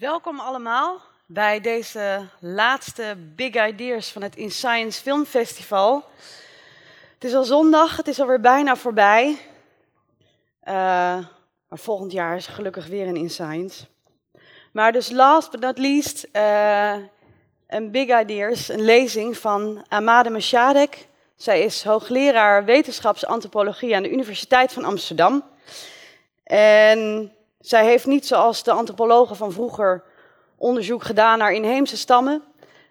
Welkom allemaal bij deze laatste Big Ideas van het In Science Film Festival. Het is al zondag, het is alweer bijna voorbij. Uh, maar volgend jaar is gelukkig weer een In Science. Maar dus last but not least, uh, een Big Ideas, een lezing van Amade Meshadek. Zij is hoogleraar wetenschapsantropologie aan de Universiteit van Amsterdam. En zij heeft niet zoals de antropologen van vroeger onderzoek gedaan naar inheemse stammen.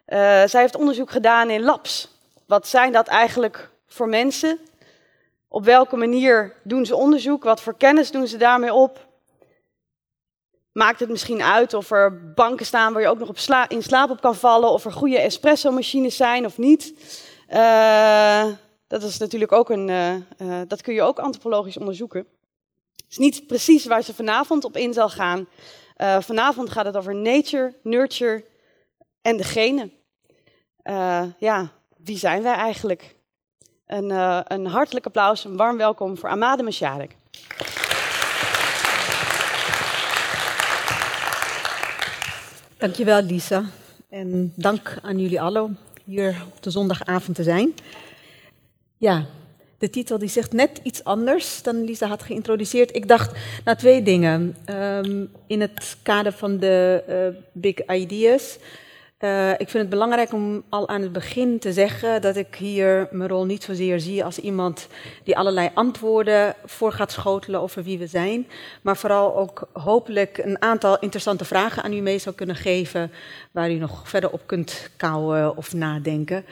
Uh, zij heeft onderzoek gedaan in labs. Wat zijn dat eigenlijk voor mensen? Op welke manier doen ze onderzoek? Wat voor kennis doen ze daarmee op? Maakt het misschien uit of er banken staan waar je ook nog op in slaap op kan vallen? Of er goede espresso-machines zijn of niet? Uh, dat is natuurlijk ook een. Uh, dat kun je ook antropologisch onderzoeken. Het is niet precies waar ze vanavond op in zal gaan. Uh, vanavond gaat het over nature, nurture en de genen. Uh, ja, wie zijn wij eigenlijk? Een, uh, een, hartelijk applaus, een warm welkom voor Amade Mashadek. Dankjewel Lisa. En dank aan jullie allen om hier op de zondagavond te zijn. Ja, de titel die zegt net iets anders dan Lisa had geïntroduceerd. Ik dacht naar twee dingen. Um, in het kader van de uh, Big Ideas. Uh, ik vind het belangrijk om al aan het begin te zeggen dat ik hier mijn rol niet zozeer zie als iemand die allerlei antwoorden voor gaat schotelen over wie we zijn, maar vooral ook hopelijk een aantal interessante vragen aan u mee zou kunnen geven waar u nog verder op kunt kouwen of nadenken.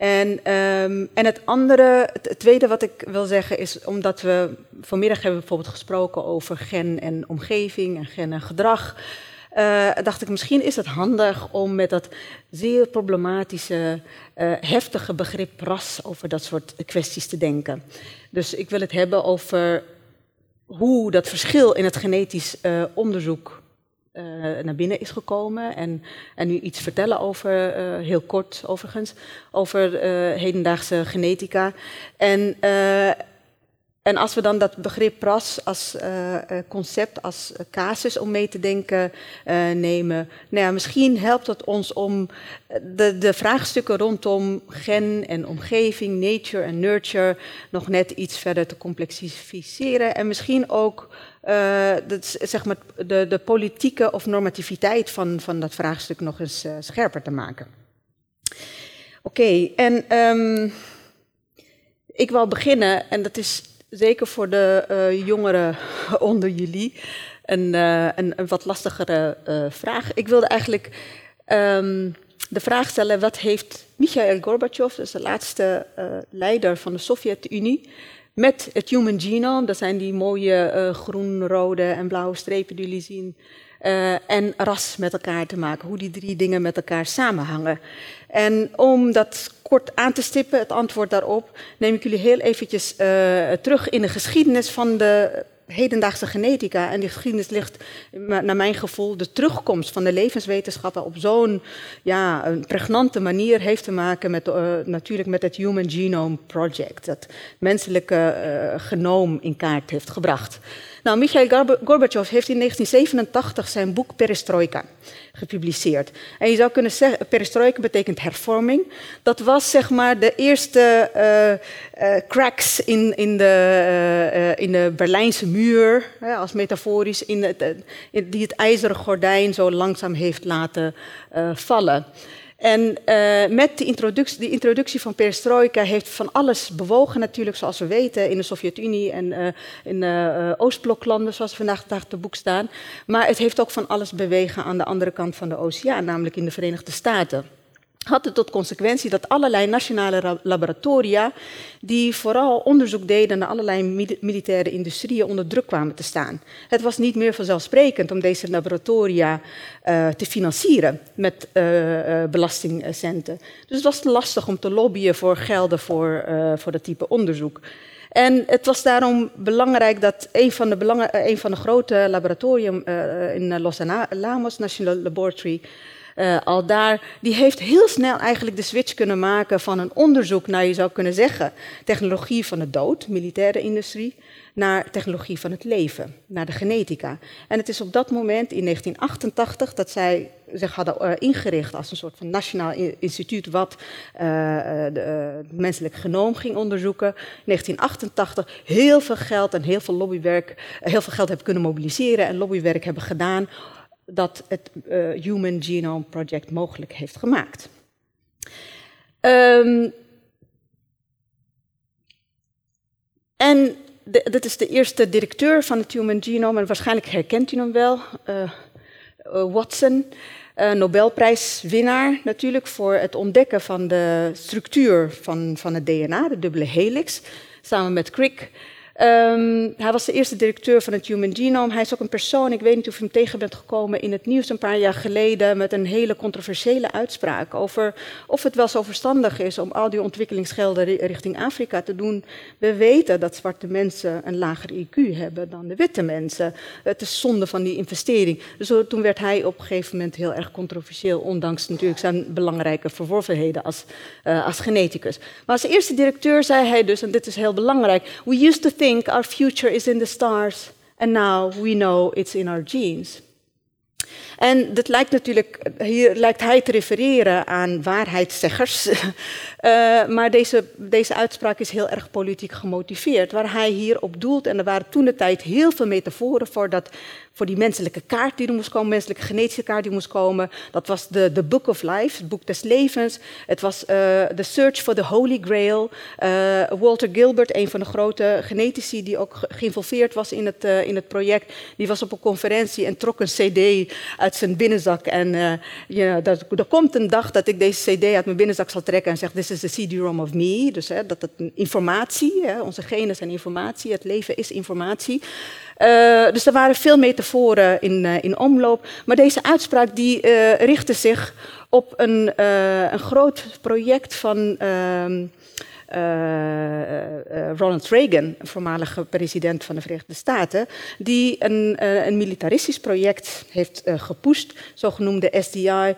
En, um, en het andere, het tweede wat ik wil zeggen is, omdat we vanmiddag hebben bijvoorbeeld gesproken over gen en omgeving en gen en gedrag. Uh, dacht ik, misschien is het handig om met dat zeer problematische, uh, heftige begrip ras over dat soort kwesties te denken. Dus ik wil het hebben over hoe dat verschil in het genetisch uh, onderzoek naar binnen is gekomen. En, en nu iets vertellen over, uh, heel kort overigens, over uh, hedendaagse genetica. En, en als we dan dat begrip ras als concept, als casus om mee te denken nemen, nou ja, misschien helpt het ons om de, de vraagstukken rondom gen en omgeving, nature en nurture nog net iets verder te complexificeren. En misschien ook dat, zeg maar, de, de, politieke of normativiteit van, van dat vraagstuk nog eens scherper te maken. Oké, en um, ik wil beginnen, en dat is zeker voor de uh, jongeren onder jullie een, een, een wat lastigere vraag. Ik wilde eigenlijk um, de vraag stellen: wat heeft Mikhail Gorbachev, is de laatste leider van de Sovjet-Unie, met het Human Genome. Dat zijn die mooie groen, rode en blauwe strepen die jullie zien. En ras met elkaar te maken, hoe die drie dingen met elkaar samenhangen. En om dat kort aan te stippen, het antwoord daarop, neem ik jullie heel eventjes uh, terug in de geschiedenis van de hedendaagse genetica. En die geschiedenis ligt, naar mijn gevoel, de terugkomst van de levenswetenschappen op zo'n ja, pregnante manier heeft te maken met uh, natuurlijk met het Human Genome Project, dat menselijke uh, genoom in kaart heeft gebracht. Nou, Mikhail Gorbachev heeft in 1987 zijn boek Perestroika gepubliceerd. En je zou kunnen zeggen, perestroika betekent hervorming. Dat was zeg maar de eerste uh, uh, cracks in, in, de, uh, in de Berlijnse muur, als metaforisch, in in, die het ijzeren gordijn zo langzaam heeft laten vallen. En uh, met de introductie, introductie van perestroika heeft van alles bewogen natuurlijk, zoals we weten, in de Sovjet-Unie en uh, in uh, Oostbloklanden, zoals vandaag de te boek staan. Maar het heeft ook van alles bewegen aan de andere kant van de oceaan, namelijk in de Verenigde Staten had het tot consequentie dat allerlei nationale laboratoria, die vooral onderzoek deden naar allerlei militaire industrieën, onder druk kwamen te staan. Het was niet meer vanzelfsprekend om deze laboratoria uh, te financieren met uh, uh, belastingcenten. Dus het was lastig om te lobbyen voor gelden voor, voor dat type onderzoek. En het was daarom belangrijk dat een van de, belang, een van de grote laboratorium in Los Alamos, National Laboratory, al daar, die heeft heel snel eigenlijk de switch kunnen maken van een onderzoek naar, je zou kunnen zeggen, technologie van de dood, militaire industrie, naar technologie van het leven, naar de genetica. En het is op dat moment, in 1988, dat zij zich hadden uh, ingericht als een soort van nationaal instituut wat de, het menselijk genoom ging onderzoeken. In 1988 heel veel geld en heel veel lobbywerk, heel veel geld hebben kunnen mobiliseren en lobbywerk hebben gedaan dat het Human Genome Project mogelijk heeft gemaakt. Um, en dit is de eerste directeur van het Human Genome en waarschijnlijk herkent u hem wel, uh, Watson. Uh, Nobelprijswinnaar natuurlijk voor het ontdekken van de structuur van, van het DNA, de dubbele helix, samen met Crick. Um, hij was de eerste directeur van het Human Genome. Hij is ook een persoon, ik weet niet of u hem tegen bent gekomen in het nieuws een paar jaar geleden, met een hele controversiële uitspraak over of het wel zo verstandig is om al die ontwikkelingsgelden richting Afrika te doen. We weten dat zwarte mensen een lager IQ hebben dan de witte mensen. Het is zonde van die investering. Dus toen werd hij op een gegeven moment heel erg controversieel, ondanks natuurlijk zijn belangrijke verworvenheden als, uh, als geneticus. Maar als eerste directeur zei hij dus, en dit is heel belangrijk, we used to think our future is in the stars, and now we know it's in our genes. En dat lijkt natuurlijk, hier lijkt hij te refereren aan waarheidszeggers. uh, maar deze, deze uitspraak is heel erg politiek gemotiveerd. Waar hij hier op doelt, en er waren toen de tijd heel veel metaforen voor dat voor die menselijke kaart die er moest komen, menselijke genetische kaart die moest komen. Dat was de, de Book of Life, het boek des levens. Het was uh, The Search for the Holy Grail. Uh, Walter Gilbert, een van de grote genetici die ook geïnvolveerd was in het, uh, in het project, die was op een conferentie en trok een cd uit zijn binnenzak. En you know, er komt een dag dat ik deze cd uit mijn binnenzak zal trekken en zeg, this is the CD-ROM of me. Dus hè, dat het informatie, hè, onze genen zijn informatie, het leven is informatie. Uh, dus er waren veel metaforen in, uh, in omloop. Maar deze uitspraak die, uh, richtte zich op een, een groot project van ehm, Ronald Reagan, voormalige president van de Verenigde Staten, die een, een militaristisch project heeft gepusht, zogenoemde SDI,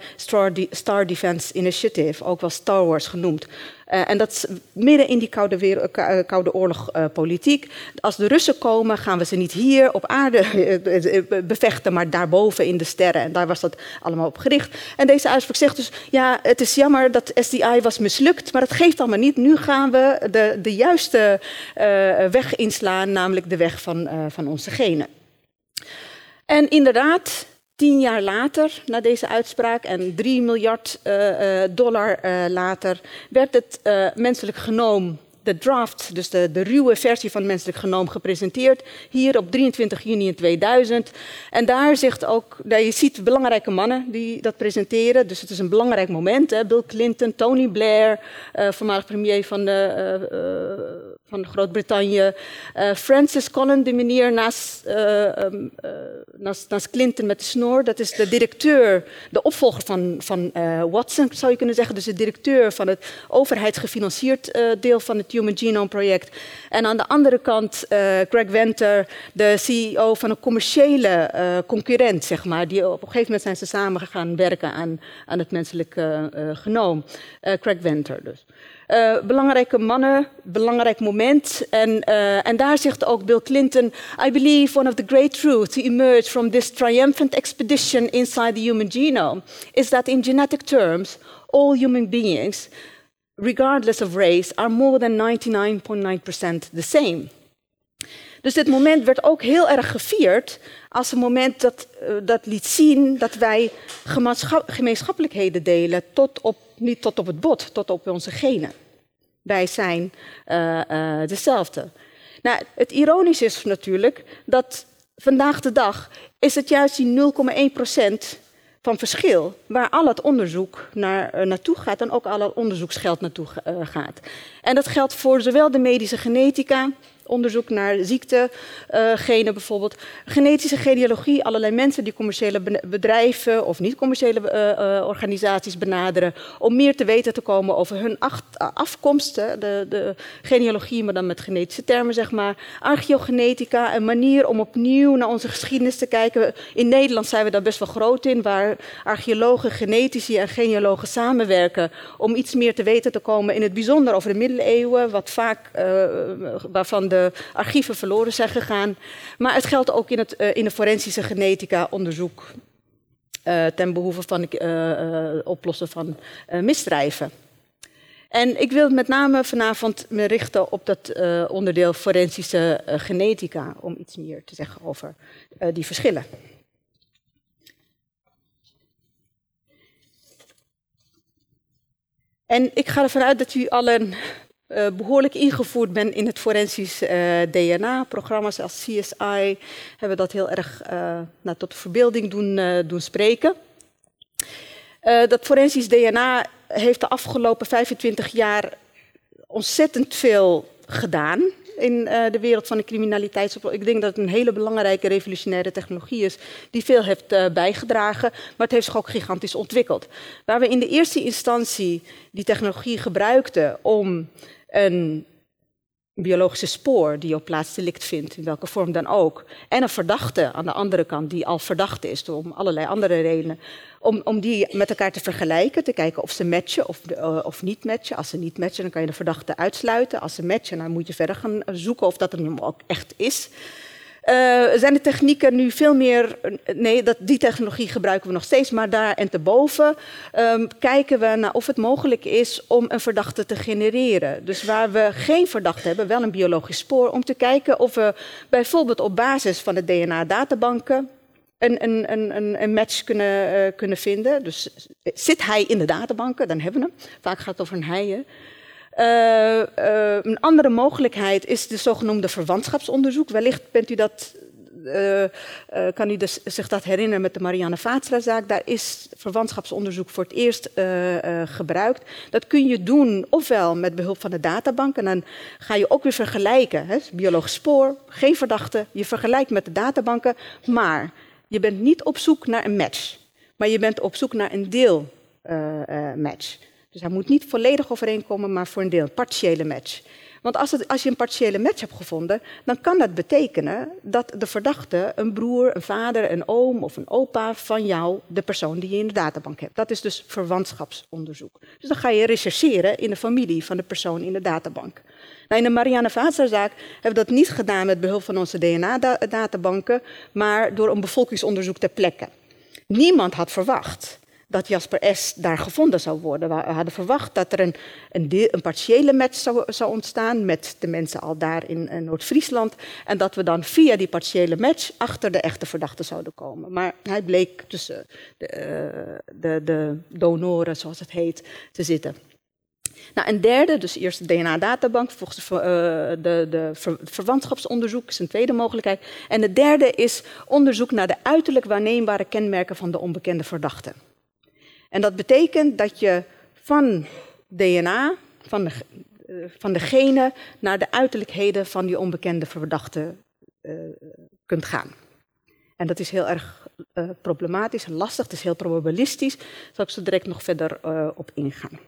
Star Defense Initiative, ook wel Star Wars genoemd. Uh, en dat is midden in die Koude, weer, uh, Koude Oorlog politiek. Als de Russen komen, gaan we ze niet hier op aarde bevechten, maar daarboven in de sterren. En daar was dat allemaal op gericht. En deze uitspraak zegt dus, ja, het is jammer dat SDI was mislukt, maar dat geeft allemaal niet. Nu gaan we de, de juiste weg inslaan, namelijk de weg van, van onze genen. En inderdaad, Tien jaar later, na deze uitspraak en 3 miljard uh, dollar uh, later, werd het menselijk genoom de draft, dus de, ruwe versie van menselijk genoom, gepresenteerd. Hier op 23 juni 2000. En daar zegt ook, je ziet belangrijke mannen die dat presenteren. Dus het is een belangrijk moment. Hè. Bill Clinton, Tony Blair, uh, voormalig premier van, de, uh, uh, van Groot-Brittannië. Francis Collin, de meneer naast, um, naast, naast, Clinton met de snor. Dat is de directeur, de opvolger van, van Watson, zou je kunnen zeggen. Dus de directeur van het overheidsgefinancierd deel van het Human Genome Project. En aan de andere kant uh, Greg Venter, de CEO van een commerciële uh, concurrent, zeg maar. Die op een gegeven moment zijn ze samen gaan werken aan, aan het menselijke uh, genoom. Craig Venter dus. Belangrijke mannen, belangrijk moment. En, en daar zegt ook Bill Clinton: I believe one of the great truths to emerge from this triumphant expedition inside the human genome is that in genetic terms, all human beings regardless of race, are more than 99.9% the same. Dus dit moment werd ook heel erg gevierd als een moment dat, uh, dat liet zien dat wij gemeenschappelijkheden delen, tot op, niet tot op het bot, tot op onze genen. Wij zijn uh, uh, dezelfde. Nou, het ironische is natuurlijk dat vandaag de dag is het juist die 0,1% van verschil, waar al het onderzoek naar, uh, naartoe gaat en ook al het onderzoeksgeld naartoe uh, gaat. En dat geldt voor zowel de medische genetica onderzoek naar ziektegenen bijvoorbeeld. Genetische genealogie, allerlei mensen die commerciële bedrijven of niet-commerciële uh, organisaties benaderen om meer te weten te komen over hun afkomsten, de, de genealogie, maar dan met genetische termen zeg maar. Archeogenetica, een manier om opnieuw naar onze geschiedenis te kijken. In Nederland zijn we daar best wel groot in, waar archeologen, genetici en genealogen samenwerken om iets meer te weten te komen, in het bijzonder over de middeleeuwen, wat vaak, waarvan de archieven verloren zijn gegaan. Maar het geldt ook in, het, uh, in de forensische genetica onderzoek uh, ten behoeve van het oplossen van misdrijven. En ik wil met name vanavond me richten op dat onderdeel forensische genetica, om iets meer te zeggen over die verschillen. En ik ga ervan uit dat u allen uh, behoorlijk ingevoerd bent in het forensisch uh, DNA. Programma's als CSI hebben dat heel erg uh, nou, tot verbeelding doen, doen spreken. dat forensisch DNA heeft de afgelopen 25 jaar ontzettend veel gedaan in de wereld van de criminaliteitsoplossing. Ik denk dat het een hele belangrijke revolutionaire technologie is die veel heeft bijgedragen, maar het heeft zich ook gigantisch ontwikkeld. Waar we in de eerste instantie die technologie gebruikten om een biologische spoor die op plaats delict vindt, in welke vorm dan ook, en een verdachte aan de andere kant die al verdacht is om allerlei andere redenen, om, om die met elkaar te vergelijken, te kijken of ze matchen of, uh, of niet matchen. Als ze niet matchen, dan kan je de verdachte uitsluiten. Als ze matchen, dan moet je verder gaan zoeken of dat er nu ook echt is. Uh, zijn de technieken nu veel meer. Nee, dat, die technologie gebruiken we nog steeds, maar daar en te boven um, kijken we naar of het mogelijk is om een verdachte te genereren. Dus waar we geen verdachte hebben, wel een biologisch spoor, om te kijken of we bijvoorbeeld op basis van de DNA-databanken een, een, een, een, match kunnen, uh, kunnen vinden. Dus zit hij in de databanken, dan hebben we hem. Vaak gaat het over een hij. Uh, uh, een andere mogelijkheid is de zogenoemde verwantschapsonderzoek. Wellicht bent u dat, uh, kan u dus, zich dat herinneren met de Marianne Vaatstra-zaak. Daar is verwantschapsonderzoek voor het eerst gebruikt. Dat kun je doen ofwel met behulp van de databank. En dan ga je ook weer vergelijken. Hè, biologisch spoor, geen verdachte. Je vergelijkt met de databanken. Maar je bent niet op zoek naar een match. Maar je bent op zoek naar een deelmatch. Dus hij moet niet volledig overeenkomen, maar voor een deel, een partiële match. Want als, het, als, je een partiële match hebt gevonden, dan kan dat betekenen dat de verdachte een broer, een vader, een oom of een opa van jou, de persoon die je in de databank hebt. Dat is dus verwantschapsonderzoek. Dus dan ga je rechercheren in de familie van de persoon in de databank. Nou, in de Marianne Vaatsa-zaak hebben we dat niet gedaan met behulp van onze DNA-databanken, maar door een bevolkingsonderzoek ter plekke. Niemand had verwacht dat Jasper S. daar gevonden zou worden. We hadden verwacht dat er een, een, partiële match zou, zou, ontstaan met de mensen al daar in, in Noord-Friesland. En dat we dan via die partiële match achter de echte verdachte zouden komen. Maar hij bleek tussen de, uh, de, de donoren, zoals het heet, te zitten. Nou, een derde, dus eerst de DNA-databank, volgens de, de, de ver, verwantschapsonderzoek is een tweede mogelijkheid. En de derde is onderzoek naar de uiterlijk waarneembare kenmerken van de onbekende verdachte. En dat betekent dat je van DNA, van de, uh, van de genen, naar de uiterlijkheden van die onbekende verdachte uh, kunt gaan. En dat is heel erg uh, problematisch en lastig, het is heel probabilistisch. Daar zal ik zo direct nog verder op ingaan.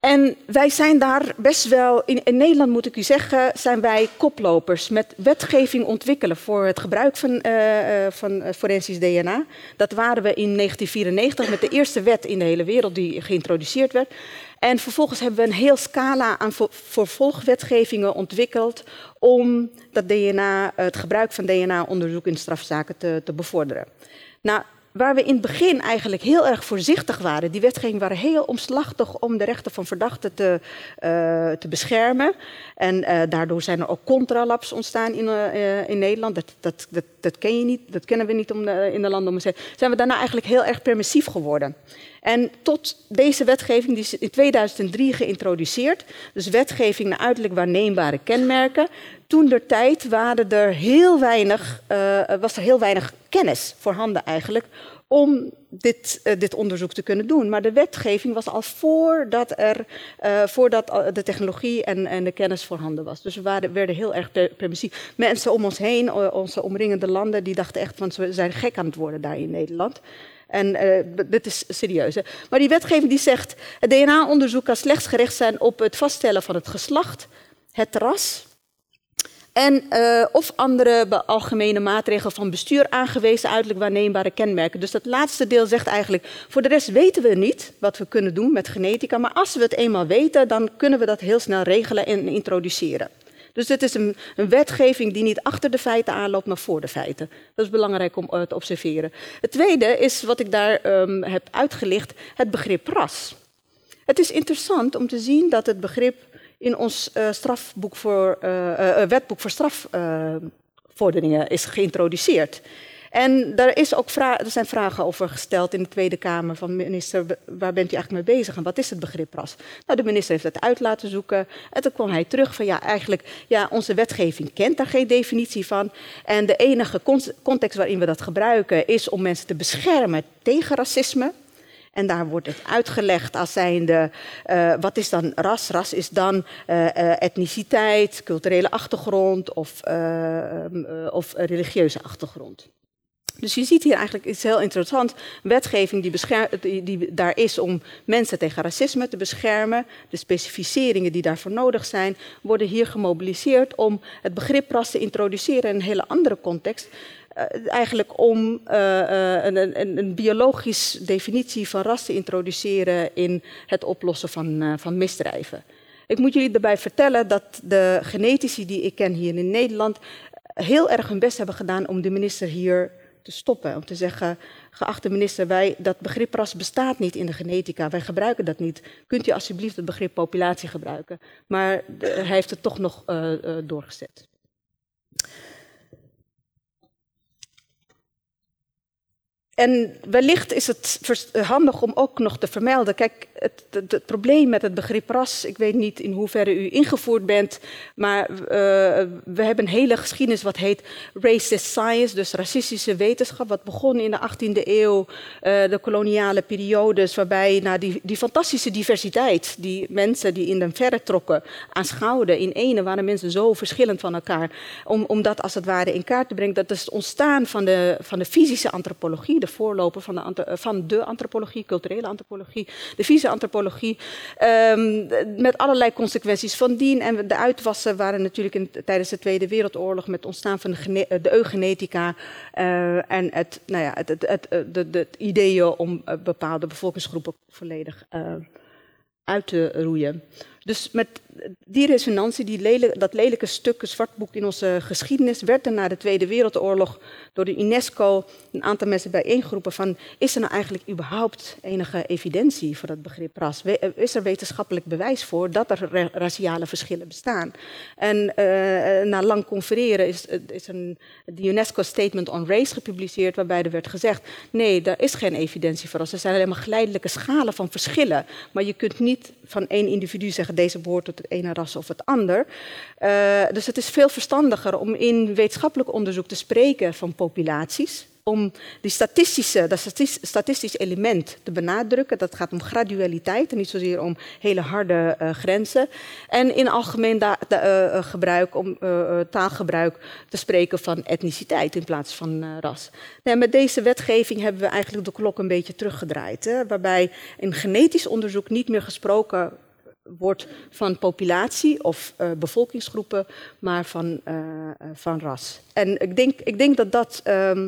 En wij zijn daar best wel, in, in, Nederland moet ik u zeggen, zijn wij koplopers met wetgeving ontwikkelen voor het gebruik van, uh, van forensisch DNA. Dat waren we in 1994 met de eerste wet in de hele wereld die geïntroduceerd werd. En vervolgens hebben we een heel scala aan vervolgwetgevingen ontwikkeld om dat DNA, het gebruik van DNA-onderzoek in strafzaken te, te bevorderen. Nou, waar we in het begin eigenlijk heel erg voorzichtig waren. Die wetgeving waren heel omslachtig om de rechten van verdachten te, uh, te beschermen. En uh, daardoor zijn er ook contralabs ontstaan in, uh, in Nederland. Dat, dat, dat, dat, ken je niet, dat kennen we niet om in de landen om te zeggen. Zijn we daarna eigenlijk heel erg permissief geworden. En tot deze wetgeving, die is in 2003 geïntroduceerd. Dus wetgeving naar uiterlijk waarneembare kenmerken. toen der tijd waren er heel weinig, uh, was er heel weinig kennis voorhanden eigenlijk om dit, uh, dit onderzoek te kunnen doen. Maar de wetgeving was al voordat, er, uh, voordat de technologie en, en de kennis voorhanden was. Dus we waren, werden heel erg permissief. Mensen om ons heen, onze omringende landen, die dachten echt van we zijn gek aan het worden daar in Nederland. En uh, dit is serieus. Hè? Maar die wetgeving die zegt, het DNA-onderzoek kan slechts gericht zijn op het vaststellen van het geslacht, het ras en uh, of andere algemene maatregelen van bestuur aangewezen uiterlijk waarneembare kenmerken. Dus dat laatste deel zegt eigenlijk, voor de rest weten we niet wat we kunnen doen met genetica, maar als we het eenmaal weten, dan kunnen we dat heel snel regelen en introduceren. Dus dit is een, wetgeving die niet achter de feiten aanloopt, maar voor de feiten. Dat is belangrijk om uh, te observeren. Het tweede is wat ik daar um, heb uitgelicht, het begrip ras. Het is interessant om te zien dat het begrip in ons uh, strafboek voor, uh, wetboek voor strafvorderingen is geïntroduceerd. En daar is ook er zijn vragen over gesteld in de Tweede Kamer van minister, waar bent u eigenlijk mee bezig en wat is het begrip ras? Nou, de minister heeft het uit laten zoeken en toen kwam hij terug van ja, eigenlijk, ja, onze wetgeving kent daar geen definitie van. En de enige context waarin we dat gebruiken is om mensen te beschermen tegen racisme. En daar wordt het uitgelegd als zijnde, uh, wat is dan ras? Ras is dan uh, uh, etniciteit, culturele achtergrond of, of religieuze achtergrond. Dus je ziet hier eigenlijk, het is heel interessant, wetgeving die, die, daar is om mensen tegen racisme te beschermen. De specificeringen die daarvoor nodig zijn, worden hier gemobiliseerd om het begrip ras te introduceren in een hele andere context. Uh, eigenlijk om uh, uh, een, een, een biologische definitie van ras te introduceren in het oplossen van, van misdrijven. Ik moet jullie erbij vertellen dat de genetici die ik ken hier in Nederland heel erg hun best hebben gedaan om de minister hier te stoppen. Om te zeggen, geachte minister, wij, dat begrip ras bestaat niet in de genetica. Wij gebruiken dat niet. Kunt u alsjeblieft het begrip populatie gebruiken? Maar de, hij heeft het toch nog uh, doorgezet. En wellicht is het handig om ook nog te vermelden. Kijk, het, het, probleem met het begrip ras, ik weet niet in hoeverre u ingevoerd bent, maar uh, we hebben een hele geschiedenis wat heet racist science, dus racistische wetenschap, wat begon in de 18e eeuw, uh, de koloniale periodes, waarbij nou, die, die fantastische diversiteit, die mensen die in de verre trokken, aanschouwden. In ene waren mensen zo verschillend van elkaar, om, om dat als het ware in kaart te brengen. Dat is het ontstaan van de, van de fysische antropologie, de voorloper van de, van de antropologie, culturele antropologie, de fysische antropologie, um, met allerlei consequenties van dien. En de uitwassen waren natuurlijk in, tijdens de Tweede Wereldoorlog met het ontstaan van de, de eugenetica uh, en het, nou ja, het, het, het, ideeën om bepaalde bevolkingsgroepen volledig uit te roeien. Dus met die resonantie, die dat lelijke stuk, zwartboek in onze geschiedenis, werd er na de Tweede Wereldoorlog door de UNESCO een aantal mensen bijeengeroepen van, is er nou eigenlijk überhaupt enige evidentie voor dat begrip ras? Is er wetenschappelijk bewijs voor dat er raciale verschillen bestaan? En uh, na lang confereren is, is een, de UNESCO Statement on Race gepubliceerd, waarbij er werd gezegd, nee, daar is geen evidentie voor ras. Er zijn alleen maar geleidelijke schalen van verschillen, maar je kunt niet van één individu zeggen, deze behoort tot het ene ras of het ander. Uh, dus het is veel verstandiger om in wetenschappelijk onderzoek te spreken van populaties. Om die statistische, dat statistisch element te benadrukken. Dat gaat om gradualiteit en niet zozeer om hele harde uh, grenzen. En in algemeen uh, gebruik, om taalgebruik te spreken van etniciteit in plaats van ras. Nou, met deze wetgeving hebben we eigenlijk de klok een beetje teruggedraaid. Hè, waarbij in genetisch onderzoek niet meer gesproken wordt van populatie of uh, bevolkingsgroepen, maar van, uh, van ras. En ik denk, ik denk dat, dat, uh,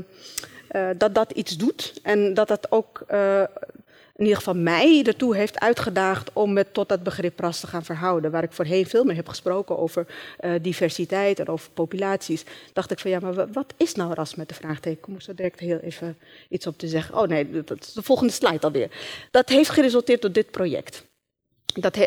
dat dat iets doet en dat dat ook in ieder geval mij ertoe heeft uitgedaagd om me tot dat begrip ras te gaan verhouden. Waar ik voorheen veel meer heb gesproken over diversiteit en over populaties. Dacht ik van ja, maar wat is nou ras met de vraagteken? Ik moest er direct heel even iets op te zeggen. Oh nee, dat de volgende slide alweer. Dat heeft geresulteerd tot dit project. Dat uh,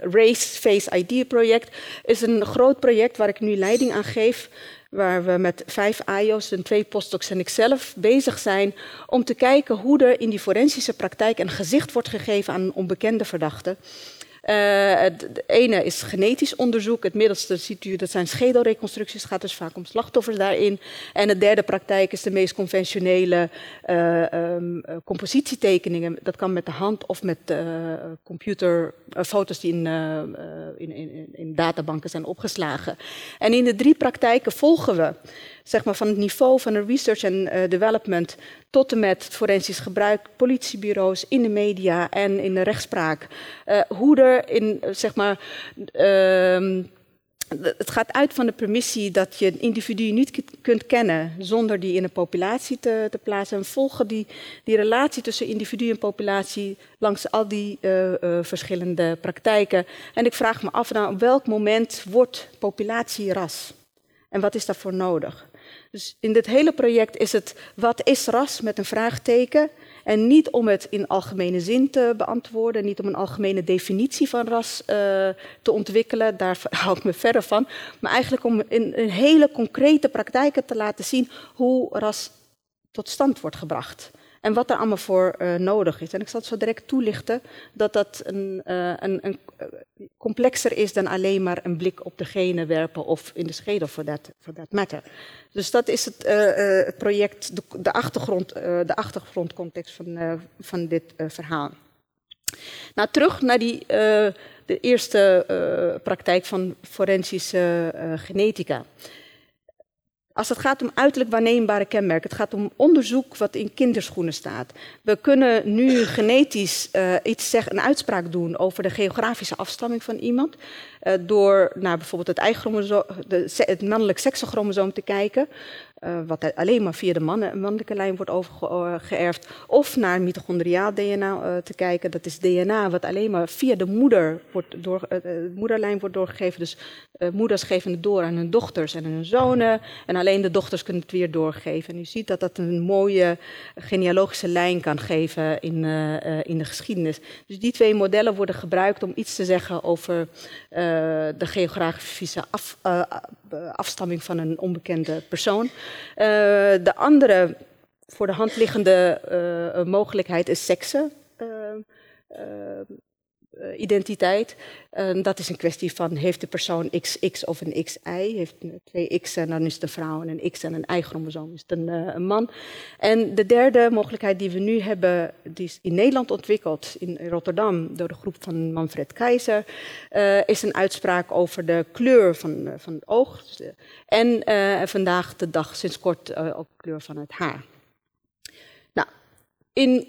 Race Face ID project is een groot project waar ik nu leiding aan geef. Waar we met vijf AIO's en twee postdocs en ikzelf bezig zijn om te kijken hoe er in die forensische praktijk een gezicht wordt gegeven aan onbekende verdachte. Het ene is genetisch onderzoek. Het middelste ziet u, dat zijn schedelreconstructies. Het gaat dus vaak om slachtoffers daarin. En de derde praktijk is de meest conventionele um, compositietekeningen. Dat kan met de hand of met computer, foto's die in, in, in, in databanken zijn opgeslagen. En in de drie praktijken volgen we zeg maar, van het niveau van de research en uh, development tot en met forensisch gebruik, politiebureaus, in de media en in de rechtspraak. Uh, hoe er in, zeg maar, uh, het gaat uit van de permissie dat je een individu niet kunt kennen zonder die in een populatie te, te plaatsen. En volgen die, die relatie tussen individu en populatie langs al die verschillende praktijken. En ik vraag me af, nou, op welk moment wordt populatie ras? En wat is daarvoor nodig? Dus in dit hele project is het wat is ras met een vraagteken. En niet om het in algemene zin te beantwoorden, niet om een algemene definitie van ras uh, te ontwikkelen, daar hou ik me verder van. Maar eigenlijk om in, in hele concrete praktijken te laten zien hoe ras tot stand wordt gebracht. En wat er allemaal voor uh, nodig is. En ik zal zo direct toelichten dat dat een, uh, een, een, complexer is dan alleen maar een blik op de genen werpen of in de schedel voor dat, that matter. Dus dat is het, het project, de, de achtergrond, de achtergrondcontext van, van dit verhaal. Nou, terug naar die, de eerste praktijk van forensische genetica. Als het gaat om uiterlijk waarneembare kenmerken, het gaat om onderzoek wat in kinderschoenen staat. We kunnen nu genetisch uh, iets zeggen, een uitspraak doen over de geografische afstamming van iemand. Uh, door naar bijvoorbeeld het, de, het mannelijk seksenchromosoom te kijken. Uh, wat alleen maar via de mannen, mannelijke lijn wordt overgeërfd. Of naar mitochondriaal DNA uh, te kijken. Dat is DNA wat alleen maar via de moeder wordt door, uh, moederlijn wordt doorgegeven. Dus moeders geven het door aan hun dochters en hun zonen. En alleen de dochters kunnen het weer doorgeven. En u ziet dat dat een mooie genealogische lijn kan geven in, in de geschiedenis. Dus die twee modellen worden gebruikt om iets te zeggen over de geografische af, afstamming van een onbekende persoon. Uh, de andere voor de hand liggende uh, mogelijkheid is seksen. Uh, identiteit. dat is een kwestie van heeft de persoon XX of een XY. Heeft twee X'en, dan is een vrouw en een X en een Y-chromosoom is een, een, man. En de derde mogelijkheid die we nu hebben, die is in Nederland ontwikkeld, in Rotterdam, door de groep van Manfred Keizer, is een uitspraak over de kleur van, van het oog. En uh, vandaag de dag, sinds kort, ook kleur van het haar. Nou, in,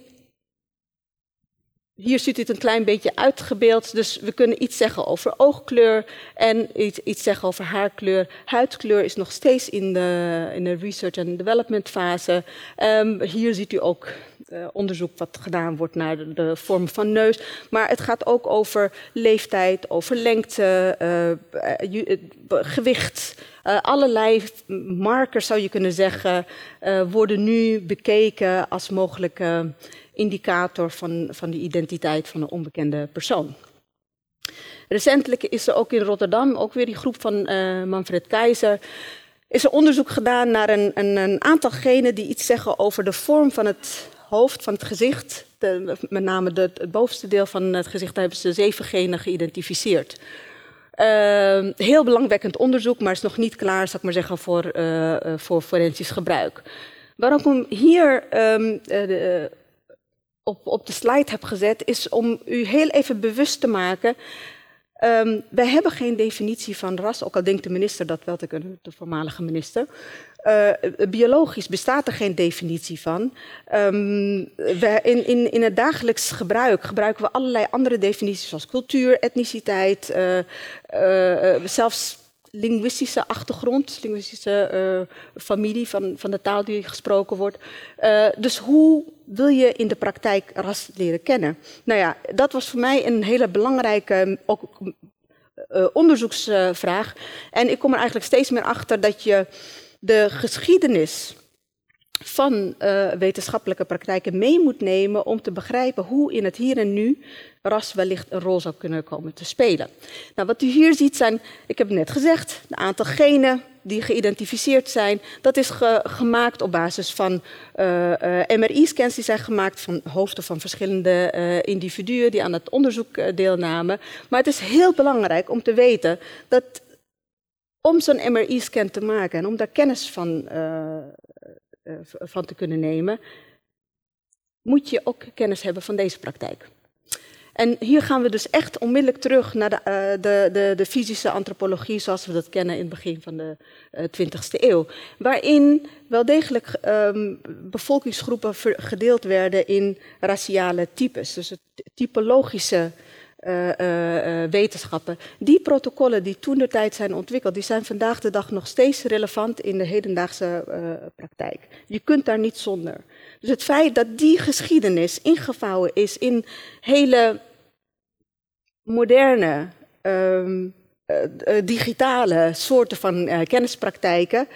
hier ziet het een klein beetje uitgebeeld. Dus we kunnen iets zeggen over oogkleur en iets, iets zeggen over haarkleur. Huidkleur is nog steeds in de, in de research en development fase. Um, hier ziet u ook uh, onderzoek wat gedaan wordt naar de, vorm van neus. Maar het gaat ook over leeftijd, over lengte, uh, uh, gewicht. allerlei markers, zou je kunnen zeggen, worden nu bekeken als mogelijke indicator van, van de identiteit van een onbekende persoon. Recentelijk is er ook in Rotterdam, ook weer die groep van Manfred Keizer, is er onderzoek gedaan naar een, een, een aantal genen die iets zeggen over de vorm van het hoofd van het gezicht, de, met name het bovenste deel van het gezicht, daar hebben ze zeven genen geïdentificeerd. Uh, heel belangwekkend onderzoek, maar is nog niet klaar, zal ik maar zeggen, voor, uh, voor forensisch gebruik. Waarom hier de, op, op de slide heb gezet, is om u heel even bewust te maken Um, wij hebben geen definitie van ras, ook al denkt de minister dat wel te kunnen, de voormalige minister. Uh, biologisch bestaat er geen definitie van. Um, we, in, in, in het dagelijks gebruik gebruiken we allerlei andere definities, zoals cultuur, etniciteit, uh, uh, zelfs linguïstische achtergrond, linguïstische familie van, van de taal die gesproken wordt. dus hoe wil je in de praktijk ras leren kennen? Nou ja, dat was voor mij een hele belangrijke ook, uh, onderzoeksvraag. En ik kom er eigenlijk steeds meer achter dat je de geschiedenis van uh, wetenschappelijke praktijken mee moet nemen om te begrijpen hoe in het hier en nu ras wellicht een rol zou kunnen komen te spelen. Nou, wat u hier ziet zijn, ik heb het net gezegd, een aantal genen die geïdentificeerd zijn, dat is gemaakt op basis van uh, uh, MRI-scans die zijn gemaakt van hoofden van verschillende individuen die aan het onderzoek deelnamen. Maar het is heel belangrijk om te weten dat om zo'n MRI-scan te maken en om daar kennis van, van te kunnen nemen, moet je ook kennis hebben van deze praktijk. En hier gaan we dus echt onmiddellijk terug naar de, uh, de, de, de, fysische antropologie zoals we dat kennen in het begin van de uh, eh, 20e eeuw. Waarin wel degelijk um, bevolkingsgroepen gedeeld werden in raciale types. Dus het typologische uh, wetenschappen. Die protocollen die toen de tijd zijn ontwikkeld, die zijn vandaag de dag nog steeds relevant in de hedendaagse praktijk. Je kunt daar niet zonder. Dus het feit dat die geschiedenis ingevouwen is in hele moderne, uh, digitale soorten van kennispraktijken,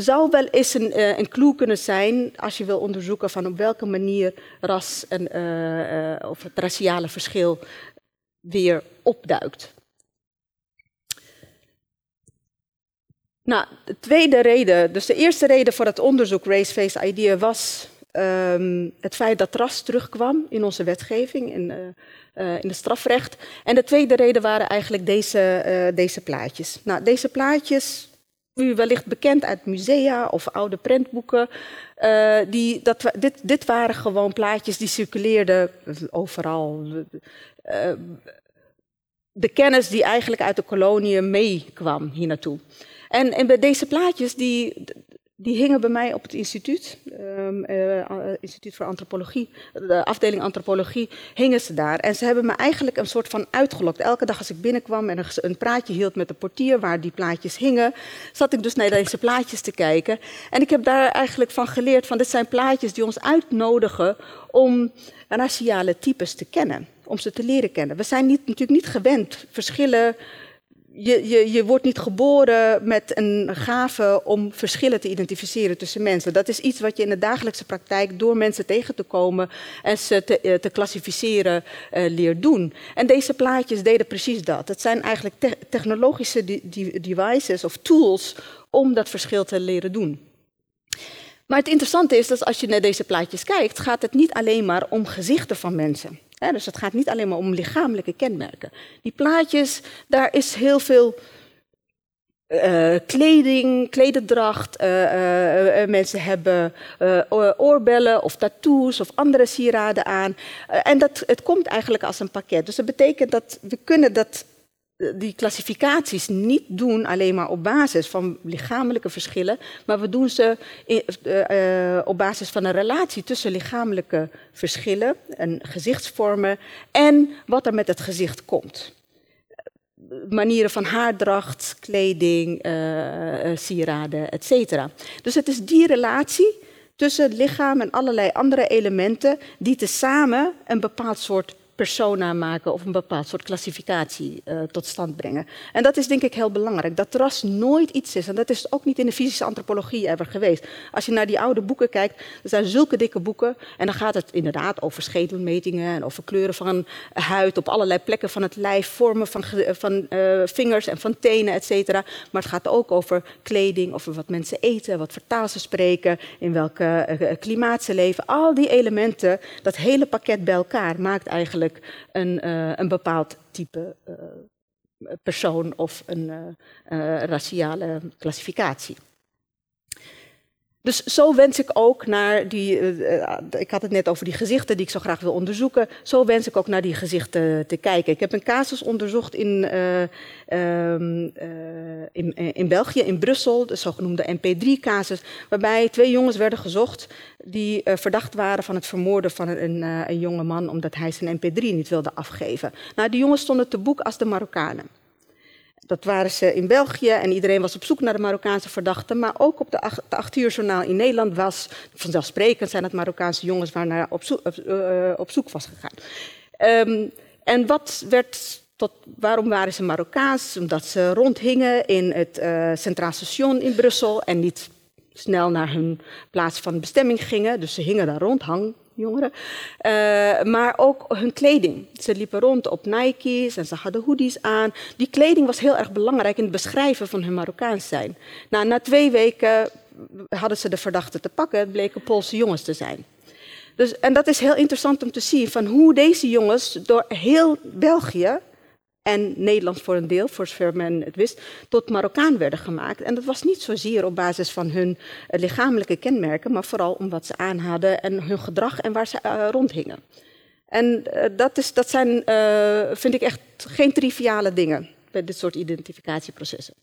zou wel eens een, uh, een clue kunnen zijn als je wil onderzoeken van op welke manier ras en, of het raciale verschil weer opduikt. Nou, de tweede reden, dus de eerste reden voor het onderzoek Race-Face Idea was um, het feit dat ras terugkwam in onze wetgeving, in, uh, in het strafrecht. En de tweede reden waren eigenlijk deze, deze plaatjes. Nou, deze plaatjes, u wellicht bekend uit musea of oude prentboeken. die, dat, dit, dit waren gewoon plaatjes die circuleerden overal. de kennis die eigenlijk uit de koloniën meekwam hier naartoe. En, en bij deze plaatjes, die, die hingen bij mij op het instituut, um, Instituut voor Antropologie, de afdeling Antropologie, hingen ze daar. En ze hebben me eigenlijk een soort van uitgelokt. Elke dag als ik binnenkwam en een praatje hield met de portier waar die plaatjes hingen, zat ik dus naar deze plaatjes te kijken. En ik heb daar eigenlijk van geleerd van dit zijn plaatjes die ons uitnodigen om raciale types te kennen, om ze te leren kennen. We zijn niet, natuurlijk niet gewend verschillen je, je, je wordt niet geboren met een gave om verschillen te identificeren tussen mensen. Dat is iets wat je in de dagelijkse praktijk door mensen tegen te komen en ze te, eh, te klassificeren uh, leert doen. En deze plaatjes deden precies dat. Het zijn eigenlijk te technologische devices of tools om dat verschil te leren doen. Maar het interessante is dat als je naar deze plaatjes kijkt, gaat het niet alleen maar om gezichten van mensen dus het gaat niet alleen maar om lichamelijke kenmerken. Die plaatjes, daar is heel veel uh, kleding, klededracht. Uh, uh, mensen hebben oorbellen of tattoos of andere sieraden aan. en dat, het komt eigenlijk als een pakket. Dus dat betekent dat we kunnen dat die klassificaties niet doen alleen maar op basis van lichamelijke verschillen, maar we doen ze in, uh, op basis van een relatie tussen lichamelijke verschillen en gezichtsvormen en wat er met het gezicht komt. Manieren van haardracht, kleding, uh, sieraden, etc. Dus het is die relatie tussen het lichaam en allerlei andere elementen die tezamen een bepaald soort persona maken of een bepaald soort klassificatie uh, tot stand brengen. En dat is denk ik heel belangrijk, dat ras nooit iets is. En dat is ook niet in de fysische antropologie ever geweest. Als je naar die oude boeken kijkt, er zijn zulke dikke boeken. En dan gaat het inderdaad over schedelmetingen en over kleuren van huid op allerlei plekken van het lijf, vormen van, van uh, vingers en van tenen, et cetera. Maar het gaat ook over kleding, over wat mensen eten, wat voor taal ze spreken, in welke uh, klimaat ze leven. Al die elementen, dat hele pakket bij elkaar maakt eigenlijk een, uh, een bepaald type uh, persoon of een uh, raciale klassificatie. Dus zo wens ik ook naar die, uh, ik had het net over die gezichten die ik zo graag wil onderzoeken, zo wens ik ook naar die gezichten te kijken. Ik heb een casus onderzocht in, uh, uh, in, in België, in Brussel, de zogenoemde MP3-casus, waarbij twee jongens werden gezocht die verdacht waren van het vermoorden van een, een jonge man omdat hij zijn MP3 niet wilde afgeven. Nou, die jongens stonden te boek als de Marokkanen. Dat waren ze in België en iedereen was op zoek naar de Marokkaanse verdachten. Maar ook op de 8 uur journaal in Nederland was vanzelfsprekend zijn het Marokkaanse jongens waar naar op, zoek, op zoek was gegaan. Um, en wat werd tot, waarom waren ze Marokkaans? Omdat ze rondhingen in het uh, Centraal Station in Brussel en niet snel naar hun plaats van bestemming gingen. Dus ze hingen daar rond, hangjongeren. Uh, maar ook hun kleding. Ze liepen rond op Nike's en ze hadden hoodies aan. Die kleding was heel erg belangrijk in het beschrijven van hun Marokkaans zijn. Nou, na twee weken hadden ze de verdachte te pakken. Het bleken Poolse jongens te zijn. Dus, en dat is heel interessant om te zien van hoe deze jongens door heel België en Nederland voor een deel, voor zover men het wist, tot Marokkaan werden gemaakt. En dat was niet zozeer op basis van hun eh, lichamelijke kenmerken, maar vooral om wat ze aan hadden en hun gedrag en waar ze uh, rondhingen. En uh, dat, is, dat zijn, vind ik echt geen triviale dingen bij dit soort identificatieprocessen.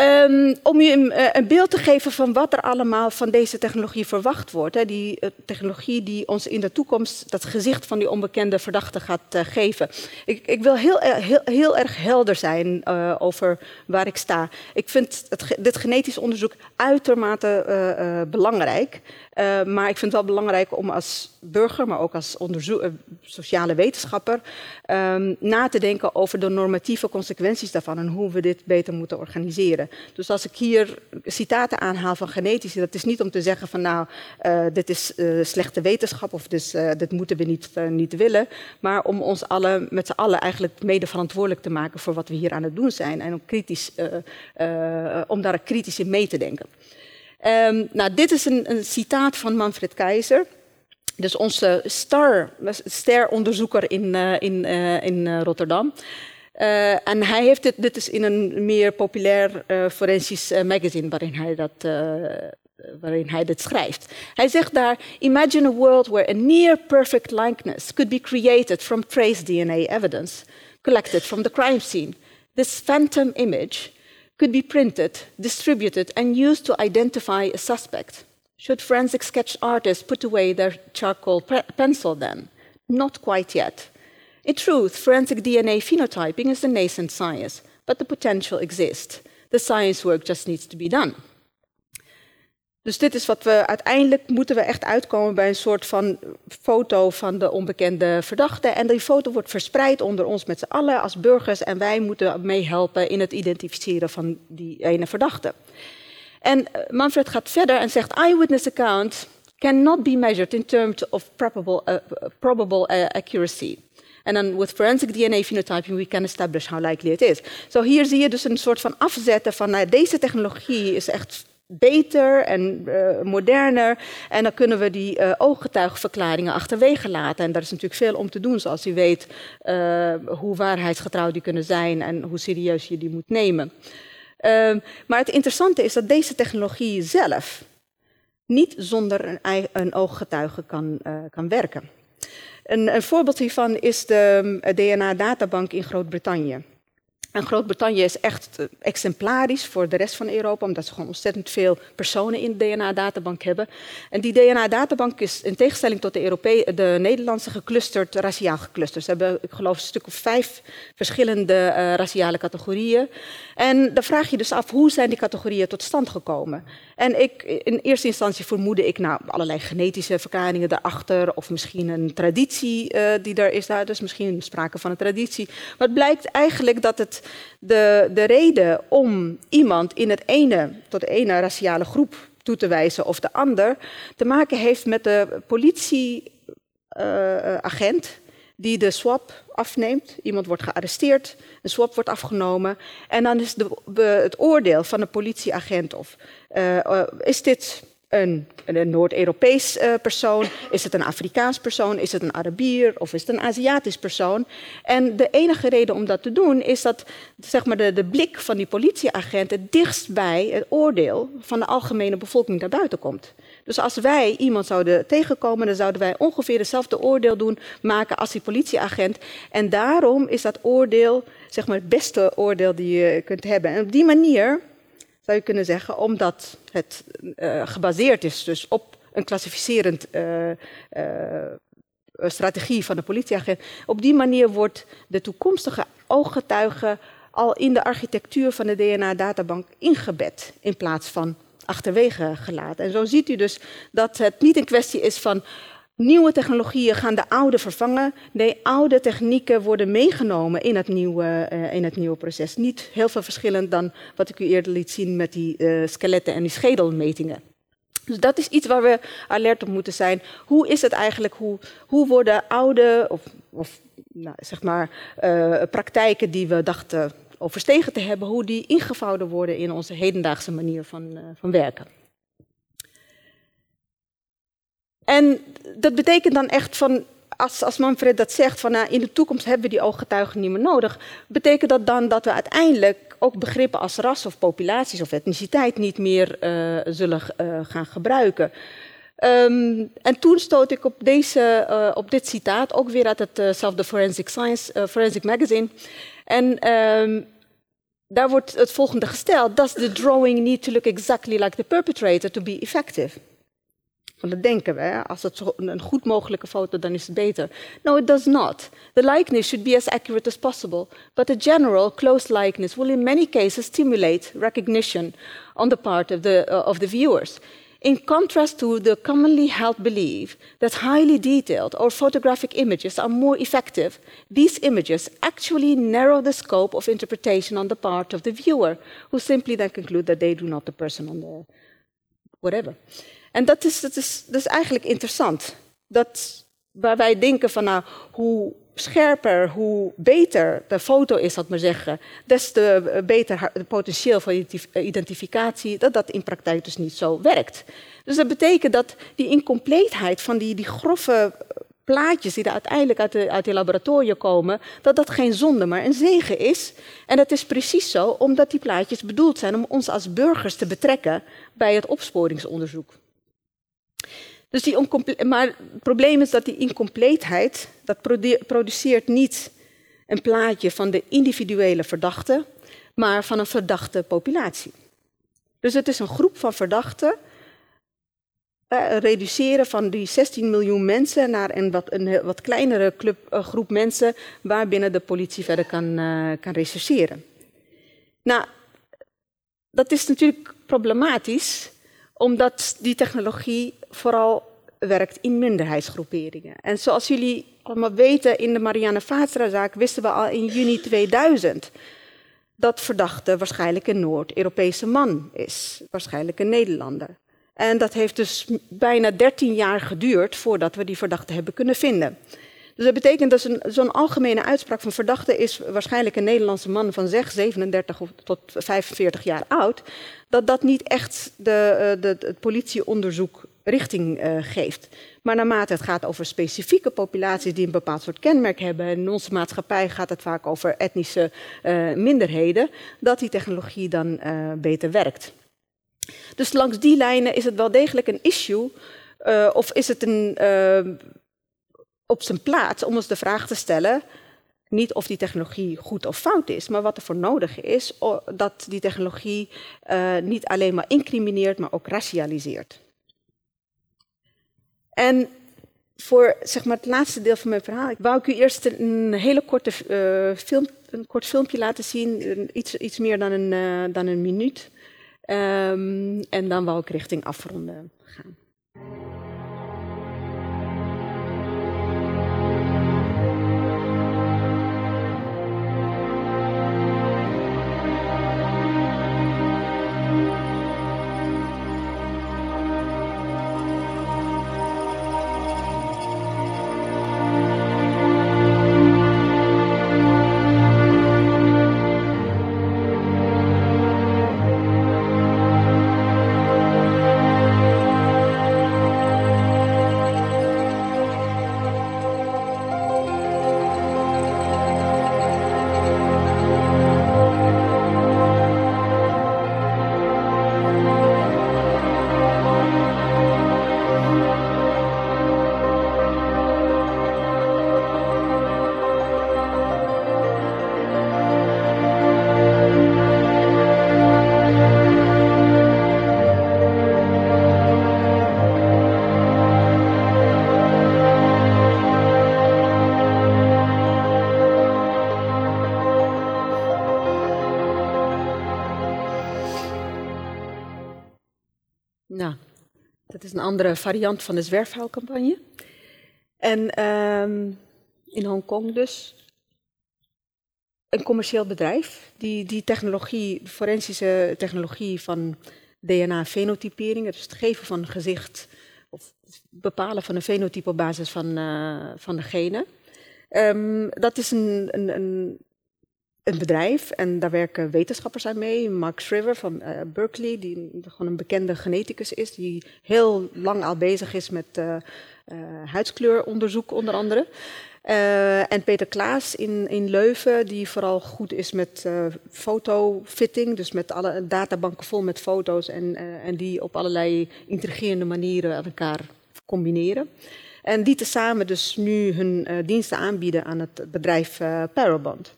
Um, om je een, eh, een, beeld te geven van wat er allemaal van deze technologie verwacht wordt. Hè, die uh, technologie die ons in de toekomst dat gezicht van die onbekende verdachte gaat uh, geven. Ik, ik, wil heel, heel, heel erg helder zijn over waar ik sta. Ik vind het, dit genetisch onderzoek uitermate belangrijk. Uh, maar ik vind het wel belangrijk om als burger, maar ook als onderzoek, uh, sociale wetenschapper, um, na te denken over de normatieve consequenties daarvan en hoe we dit beter moeten organiseren. Dus als ik hier citaten aanhaal van genetici, dat is niet om te zeggen van nou, uh, dit is slechte wetenschap of dus, dit moeten we niet, niet willen, maar om ons alle, met z'n allen eigenlijk mede verantwoordelijk te maken voor wat we hier aan het doen zijn en om, kritisch, om daar kritisch in mee te denken. Um, nou, dit is een, een, citaat van Manfred Keizer. Dus onze star, steronderzoeker in, uh, in, uh, in uh, Rotterdam. en hij heeft dit, dit is in een meer populair forensisch magazine waarin hij, dat, waarin hij dit schrijft. Hij zegt daar, imagine a world where a near perfect likeness could be created from trace DNA evidence collected from the crime scene. This phantom image could be printed, distributed, and used to identify a suspect. Should forensic sketch artists put away their charcoal pencil then? Not quite yet. In truth, forensic DNA phenotyping is a nascent science, but the potential exists. The science work just needs to be done. Dus dit is wat we uiteindelijk moeten we echt uitkomen bij een soort van foto van de onbekende verdachte. En die foto wordt verspreid onder ons met z'n allen als burgers. En wij moeten meehelpen in het identificeren van die ene verdachte. En eh, Manfred gaat verder en zegt: eyewitness account cannot be measured in terms of probable, uh, probable uh, accuracy. En dan with forensic DNA phenotyping we can establish how likely it is. Zo hier zie je dus een soort van afzetten van deze technologie is echt beter en uh, moderner. En dan kunnen we die uh, achterwege laten. En daar is natuurlijk veel om te doen, zoals u weet, uh, hoe waarheidsgetrouw die kunnen zijn en hoe serieus je die moet nemen. Ehm, maar het interessante is dat deze technologie zelf niet zonder een, een ooggetuige kan, kan werken. Een, een, voorbeeld hiervan is de DNA-databank in Groot-Brittannië. En Groot-Brittannië is echt eh, exemplarisch voor de rest van Europa, omdat ze gewoon ontzettend veel personen in de DNA-databank hebben. En die DNA-databank is in tegenstelling tot de, Europee de Nederlandse geclusterd, raciaal geclusterd. Ze hebben, ik geloof, een stuk of vijf verschillende uh, raciale categorieën. En dan vraag je dus af, hoe zijn die categorieën tot stand gekomen? En ik, in eerste instantie vermoedde ik nou, allerlei genetische verklaringen daarachter, of misschien een traditie uh, die er is daar, dus misschien sprake van een traditie. Maar het blijkt eigenlijk dat het de, de reden om iemand in het ene, tot de ene raciale groep toe te wijzen of de ander, te maken heeft met de politieagent. Uh, die de swap afneemt. Iemand wordt gearresteerd, een swap wordt afgenomen. En dan is de, het oordeel van de politieagent of uh, is dit een, een Noord-Europees uh, persoon? Is het een Afrikaans persoon? Is het een Arabier? Of is het een Aziatisch persoon? En de enige reden om dat te doen is dat zeg maar, de, de blik van die politieagent het dichtst bij het oordeel van de algemene bevolking naar buiten komt. Dus als wij iemand zouden tegenkomen, dan zouden wij ongeveer hetzelfde oordeel doen maken als die politieagent. En daarom is dat oordeel zeg maar, het beste oordeel die je kunt hebben. En op die manier zou je kunnen zeggen, omdat het uh, gebaseerd is dus op een klassificerend uh, uh, strategie van de politieagent. Op die manier wordt de toekomstige ooggetuige al in de architectuur van de DNA-databank ingebed in plaats van achterwege gelaten. En zo ziet u dus dat het niet een kwestie is van Nieuwe technologieën gaan de oude vervangen. De oude technieken worden meegenomen in het nieuwe, uh, in het nieuwe proces. Niet heel veel verschillend dan wat ik u eerder liet zien met die uh, skeletten en die schedelmetingen. Dus dat is iets waar we alert op moeten zijn. Hoe is het eigenlijk? Hoe, hoe worden oude of, of nou, zeg maar, uh, praktijken die we dachten overstegen te hebben, hoe die ingevouwen worden in onze hedendaagse manier van, van werken? En dat betekent dan echt van, als, als Manfred dat zegt, van nou, in de toekomst hebben we die ooggetuigen niet meer nodig, betekent dat dan dat we uiteindelijk ook begrippen als ras of populaties of etniciteit niet meer uh, zullen uh, gaan gebruiken. Um, en toen stoot ik op, deze, op dit citaat, ook weer uit hetzelfde Forensic Science, Forensic Magazine. En um, daar wordt het volgende gesteld: Does the drawing need to look exactly like the perpetrator to be effective? Want dat denken we, als het een goed mogelijke foto, dan is het beter. No, it does not. The likeness should be as accurate as possible, but a general, close likeness will in many cases stimulate recognition on the part of the, uh, of the viewers. In contrast to the commonly held belief that highly detailed or photographic images are more effective, these images actually narrow the scope of interpretation on the part of the viewer, who simply then conclude that they do not the person on the whatever. En dat is, dat is, dat is eigenlijk interessant. Dat, waar wij denken van nou, hoe scherper, hoe beter de foto is, dat maar zeggen, des te beter het potentieel van identificatie, dat dat in praktijk dus niet zo werkt. Dus dat betekent dat die incompleetheid van die, die grove plaatjes die er uiteindelijk uit de, uit de laboratoria komen, dat dat geen zonde, maar een zegen is. En dat is precies zo omdat die plaatjes bedoeld zijn om ons als burgers te betrekken bij het opsporingsonderzoek. Dus die maar het probleem is dat die incompleetheid, dat produceert niet een plaatje van de individuele verdachte, maar van een verdachte populatie. Dus het is een groep van verdachten, eh, reduceren van die 16 miljoen mensen naar een wat, een wat kleinere club, uh, groep mensen waarbinnen de politie verder kan, uh, kan rechercheren. Nou, dat is natuurlijk problematisch, omdat die technologie vooral werkt in minderheidsgroeperingen. En zoals jullie allemaal weten, in de Marianne Vaatstra-zaak wisten we al in juni 2000 dat verdachte waarschijnlijk een Noord-Europese man is, waarschijnlijk een Nederlander. En dat heeft dus bijna 13 jaar geduurd voordat we die verdachte hebben kunnen vinden. Dus dat betekent dat zo'n algemene uitspraak van verdachte is waarschijnlijk een Nederlandse man van zeg 37 tot 45 jaar oud, dat dat niet echt de, eh, de, het politieonderzoek richting uh, geeft. Maar naarmate het gaat over specifieke populaties die een bepaald soort kenmerk hebben, en in onze maatschappij gaat het vaak over etnische uh, minderheden, dat die technologie dan beter werkt. Dus langs die lijnen is het wel degelijk een issue, of is het een op zijn plaats om ons de vraag te stellen, niet of die technologie goed of fout is, maar wat er voor nodig is, dat die technologie uh, niet alleen maar incrimineert, maar ook racialiseert. En voor zeg maar, het laatste deel van mijn verhaal, ik wou ik u eerst een hele korte uh, film, een kort filmpje laten zien, iets, iets meer dan een, uh, dan een minuut. Um, en dan wou ik richting afronden gaan. Een andere variant van de zwerfhuilcampagne. En ehm, in Hongkong dus een commercieel bedrijf die die technologie, forensische technologie van DNA-fenotypering, dus het geven van gezicht of bepalen van een fenotype op basis van, uh, van de genen. Um, dat is een, een, een, een, bedrijf en daar werken wetenschappers aan mee. Mark Shriver van uh, Berkeley, die gewoon een bekende geneticus is, die heel lang al bezig is met uh, huidskleuronderzoek onder andere. En Peter Klaas in, in Leuven, die vooral goed is met fotofitting, dus met alle databanken vol met foto's en, en die op allerlei intrigerende manieren aan elkaar combineren. En die tezamen dus nu hun diensten aanbieden aan het bedrijf Parabond.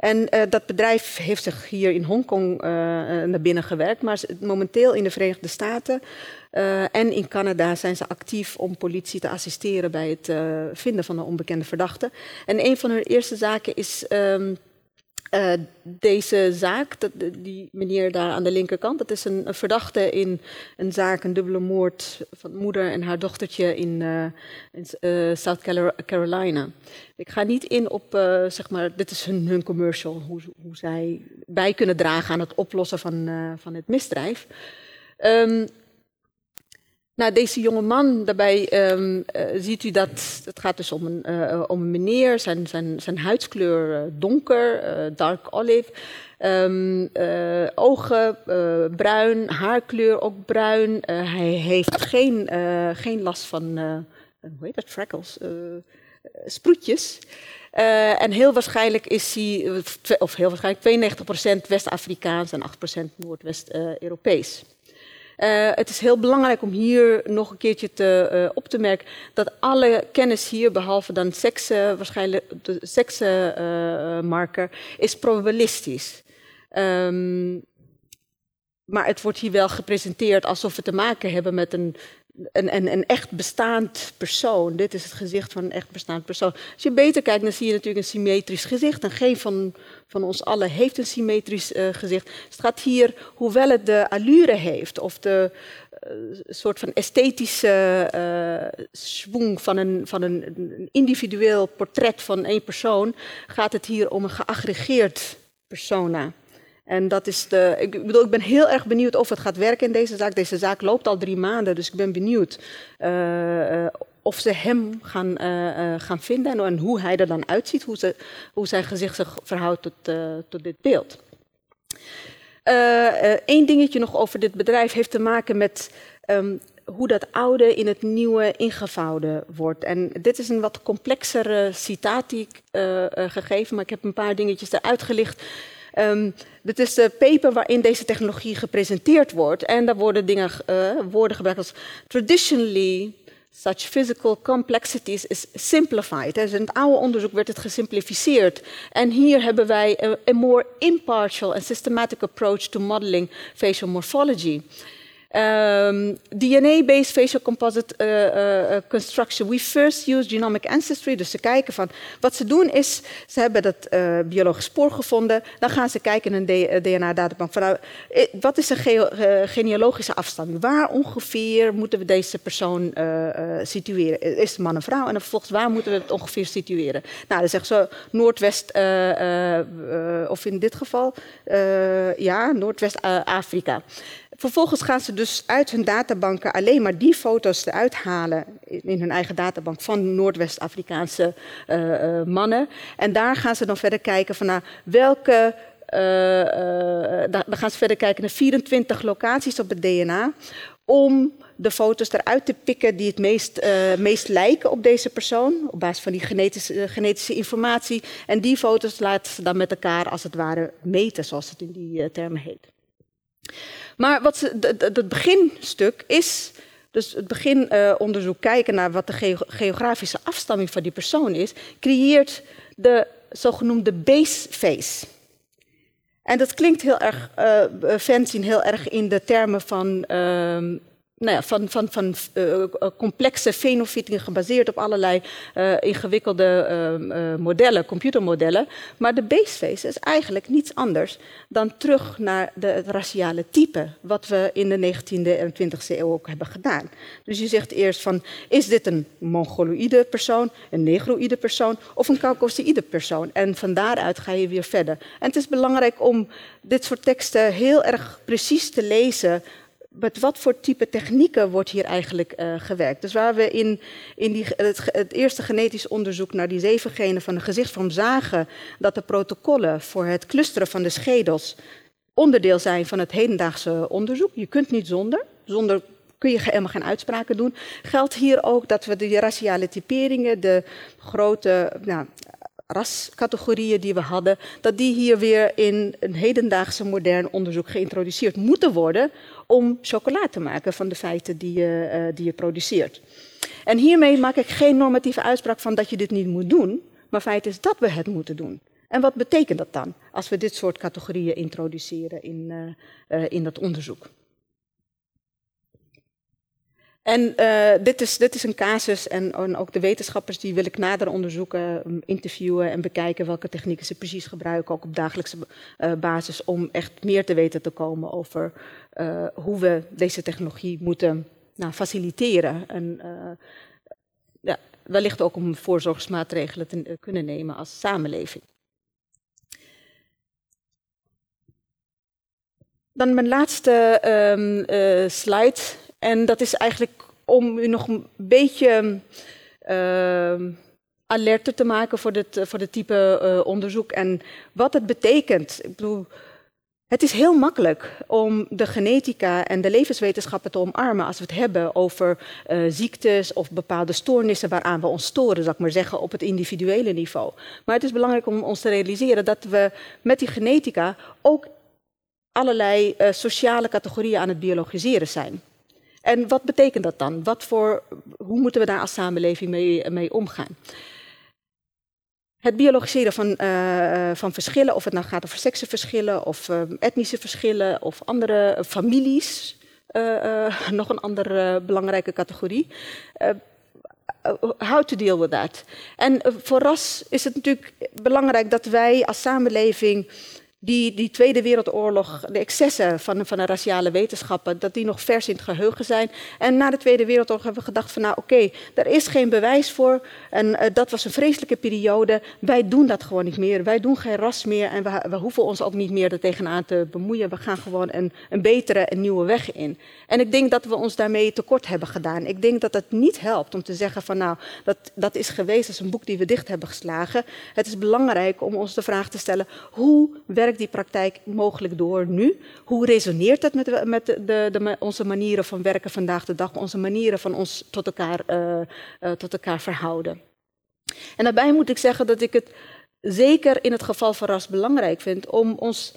En uh, dat bedrijf heeft zich hier in Hongkong uh, naar binnen gewerkt, maar momenteel in de Verenigde Staten en in Canada zijn ze actief om politie te assisteren bij het vinden van een onbekende verdachte. En een van hun eerste zaken is um, uh, deze zaak, dat, die meneer daar aan de linkerkant, dat is een, verdachte in een zaak, een dubbele moord van moeder en haar dochtertje in, uh, in uh, South Carolina. Ik ga niet in op, zeg maar, dit is hun, commercial, hoe, hoe, zij bij kunnen dragen aan het oplossen van, van het misdrijf. Um, nou, deze jonge man, daarbij um, uh, ziet u dat het gaat dus om een, uh, om een meneer, zijn, zijn, zijn huidskleur uh, donker, dark olive. Um, ogen bruin, haarkleur ook bruin. hij heeft geen, geen last van, hoe heet dat, freckles, sproetjes. en heel waarschijnlijk is hij, of heel waarschijnlijk 92% West-Afrikaans en 8% Noordwest-Europees. Uh, het is heel belangrijk om hier nog een keertje te, uh, op te merken dat alle kennis hier, behalve dan seksen, waarschijnlijk de seksenmarker, uh, is probabilistisch. Um, maar het wordt hier wel gepresenteerd alsof we te maken hebben met een een, een, een, echt bestaand persoon. Dit is het gezicht van een echt bestaand persoon. Als je beter kijkt, dan zie je natuurlijk een symmetrisch gezicht. En geen van, van ons allen heeft een symmetrisch uh, gezicht. Dus het gaat hier, hoewel het de allure heeft, of de uh, soort van esthetische uh, van, een, van een, individueel portret van één persoon, gaat het hier om een geaggregeerd persona. En dat is de. Ik bedoel, ik ben heel erg benieuwd of het gaat werken in deze zaak. Deze zaak loopt al drie maanden, dus ik ben benieuwd uh, uh, of ze hem gaan, uh, gaan vinden en, hoe hij er dan uitziet, hoe, ze, hoe zijn gezicht zich verhoudt tot, tot dit beeld. Eén dingetje nog over dit bedrijf heeft te maken met um, hoe dat oude in het nieuwe ingevouwen wordt. En dit is een wat complexere citaat die ik gegeven, maar ik heb een paar dingetjes eruit gelicht. Um, dit is de paper waarin deze technologie gepresenteerd wordt. En daar worden dingen, uh, woorden gebruikt als traditionally such physical complexities is simplified. Dus in het oude onderzoek werd het gesimplificeerd. En hier hebben wij a more impartial and systematic approach to modeling facial morphology. Um, DNA-based facial composite uh, uh, construction. We first use genomic ancestry. Dus ze kijken van wat ze doen is, ze hebben dat biologisch spoor gevonden. Dan gaan ze kijken in een DNA-databank. Van, nou, wat is een genealogische afstand? Waar ongeveer moeten we deze persoon situeren? Is het man of vrouw? En dan vervolgens waar moeten we het ongeveer situeren? Nou, dan zeggen ze Noordwest, of in dit geval, ja, Noordwest-Afrika. Vervolgens gaan ze dus uit hun databanken alleen maar die foto's eruit halen in hun eigen databank van Noordwest-Afrikaanse uh, uh, mannen. En daar gaan ze dan verder kijken van nou, welke. Uh, dan gaan ze verder kijken naar 24 locaties op het DNA. Om de foto's eruit te pikken die het meest, meest lijken op deze persoon. Op basis van die genetische, genetische informatie. En die foto's laten ze dan met elkaar als het ware meten, zoals het in die termen heet. Maar wat ze, het beginstuk is, dus het beginonderzoek uh, kijken naar wat de ge geografische afstamming van die persoon is, creëert de zogenoemde base face. En dat klinkt heel erg uh, fancy en heel erg in de termen van uh, nou ja, van, van, van uh, complexe fenofitting gebaseerd op allerlei uh, ingewikkelde uh, modellen, computermodellen. Maar de baseface is eigenlijk niets anders dan terug naar de, het raciale type, wat we in de 19e en 20e eeuw ook hebben gedaan. Dus je zegt eerst van, is dit een Mongoloïde persoon, een Negroïde persoon of een Caucasiïde persoon? En van daaruit ga je weer verder. En het is belangrijk om dit soort teksten heel erg precies te lezen met wat voor type technieken wordt hier eigenlijk uh, gewerkt? Dus waar we in, in die, het, het, eerste genetisch onderzoek naar die zeven genen van de gezichtsvorm zagen dat de protocollen voor het clusteren van de schedels onderdeel zijn van het hedendaagse onderzoek. Je kunt niet zonder. Zonder kun je helemaal geen uitspraken doen. Geldt hier ook dat we de raciale typeringen, de grote nou, rascategorieën die we hadden, dat die hier weer in een hedendaagse modern onderzoek geïntroduceerd moeten worden om chocola te maken van de feiten die je, uh, die je produceert. En hiermee maak ik geen normatieve uitspraak van dat je dit niet moet doen, maar feit is dat we het moeten doen. En wat betekent dat dan als we dit soort categorieën introduceren in, uh, uh, in dat onderzoek? En uh, dit, is, dit is een casus en, en, ook de wetenschappers die wil ik nader onderzoeken, um, interviewen en bekijken welke technieken ze precies gebruiken, ook op dagelijkse uh, basis, om echt meer te weten te komen over uh, hoe we deze technologie moeten nou, faciliteren. En ja, wellicht ook om voorzorgsmaatregelen te kunnen nemen als samenleving. Dan mijn laatste um, slide. En dat is eigenlijk om u nog een beetje uh, alerter te maken voor dit, voor dit type uh, onderzoek en wat het betekent. Ik bedoel, het is heel makkelijk om de genetica en de levenswetenschappen te omarmen als we het hebben over uh, ziektes of bepaalde stoornissen waaraan we ons storen, zal ik maar zeggen, op het individuele niveau. Maar het is belangrijk om ons te realiseren dat we met die genetica ook allerlei sociale categorieën aan het biologiseren zijn. En wat betekent dat dan? Wat voor, hoe moeten we daar als samenleving mee, mee omgaan? Het biologiseren van, uh, van verschillen, of het nou gaat over seksenverschillen of uh, etnische verschillen of andere families, nog een andere belangrijke categorie. how to deal with that? En voor ras is het natuurlijk belangrijk dat wij als samenleving die, die Tweede Wereldoorlog, de excessen van, van de raciale wetenschappen, dat die nog vers in het geheugen zijn. En na de Tweede Wereldoorlog hebben we gedacht van nou oké, er is geen bewijs voor en uh, dat was een vreselijke periode. Wij doen dat gewoon niet meer. Wij doen geen ras meer en we, hoeven ons ook niet meer er tegenaan te bemoeien. We gaan gewoon een, een betere en nieuwe weg in. En ik denk dat we ons daarmee tekort hebben gedaan. Ik denk dat het niet helpt om te zeggen van nou, dat, dat is geweest als een boek die we dicht hebben geslagen. Het is belangrijk om ons de vraag te stellen, hoe werkt die praktijk mogelijk door nu? Hoe resoneert dat met, met de, de, onze manieren van werken vandaag de dag, onze manieren van ons tot elkaar, uh, uh, tot elkaar verhouden? En daarbij moet ik zeggen dat ik het zeker in het geval van ras belangrijk vind om ons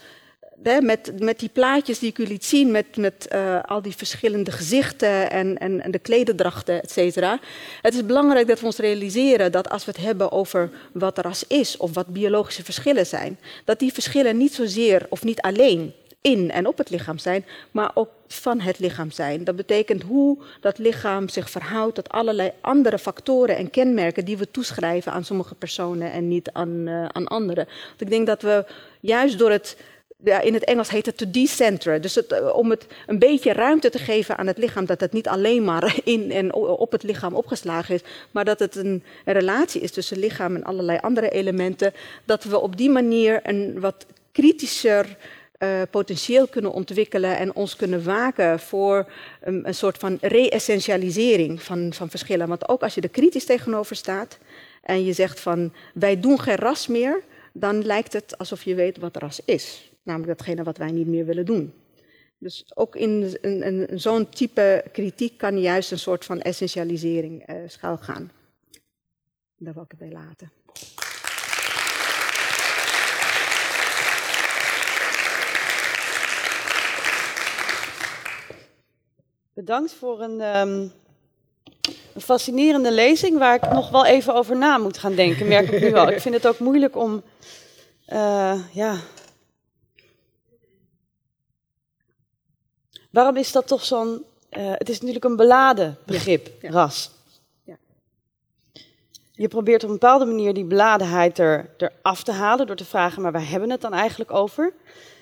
met, met die plaatjes die ik u liet zien, met, met uh, al die verschillende gezichten en, en, en de klededrachten, et cetera. Het is belangrijk dat we ons realiseren dat als we het hebben over wat ras is of wat biologische verschillen zijn, dat die verschillen niet zozeer of niet alleen in en op het lichaam zijn, maar ook van het lichaam zijn. Dat betekent hoe dat lichaam zich verhoudt tot allerlei andere factoren en kenmerken die we toeschrijven aan sommige personen en niet aan, uh, aan anderen. Want ik denk dat we juist door het in het Engels heet het to decenteren. Dus het, eh, om het een beetje ruimte te geven aan het lichaam, dat het niet alleen maar in en op het lichaam opgeslagen is, maar dat het een, relatie is tussen lichaam en allerlei andere elementen. Dat we op die manier een wat kritischer uh, potentieel kunnen ontwikkelen en ons kunnen waken voor een, een soort van re-essentialisering van, van verschillen. Want ook als je er kritisch tegenover staat en je zegt van wij doen geen ras meer, dan lijkt het alsof je weet wat ras is. Namelijk datgene wat wij niet meer willen doen. Dus ook in, in, zo'n type kritiek kan juist een soort van essentialisering uh, schuil gaan. Daar wil ik het bij laten. Bedankt voor een, um, een, fascinerende lezing waar ik nog wel even over na moet gaan denken, merk ik nu wel. Ik vind het ook moeilijk om uh, ja, Waarom is dat toch zo'n eh, het is natuurlijk een beladen begrip, ja. ras. Ja. Je probeert op een bepaalde manier die beladenheid er, eraf te halen door te vragen, maar waar hebben we het dan eigenlijk over?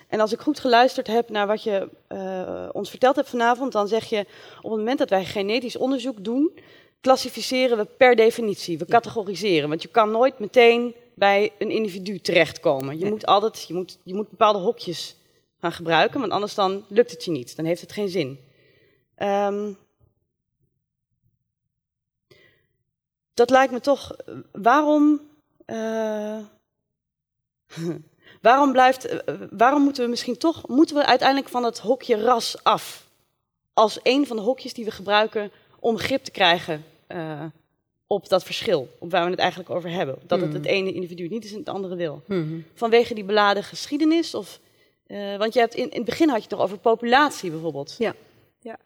En als ik goed geluisterd heb naar wat je eh, ons verteld hebt vanavond, dan zeg je op het moment dat wij genetisch onderzoek doen, klassificeren we per definitie, we categoriseren. Want je kan nooit meteen bij een individu terechtkomen. Je Nee. moet altijd, je moet, je moet bepaalde hokjes gaan gebruiken, want anders dan lukt het je niet. Dan heeft het geen zin. Ehm, dat lijkt me toch. Waarom. eh, waarom blijft. waarom moeten we misschien toch. Moeten we uiteindelijk van het hokje ras af? Als een van de hokjes die we gebruiken om grip te krijgen eh, op dat verschil. Op waar we het eigenlijk over hebben. Dat het Hmm. het ene individu niet is en het andere wil. Mhm. Vanwege die beladen geschiedenis? Of, eh, want je hebt in, in het begin had je het over populatie bijvoorbeeld. Ja. ja.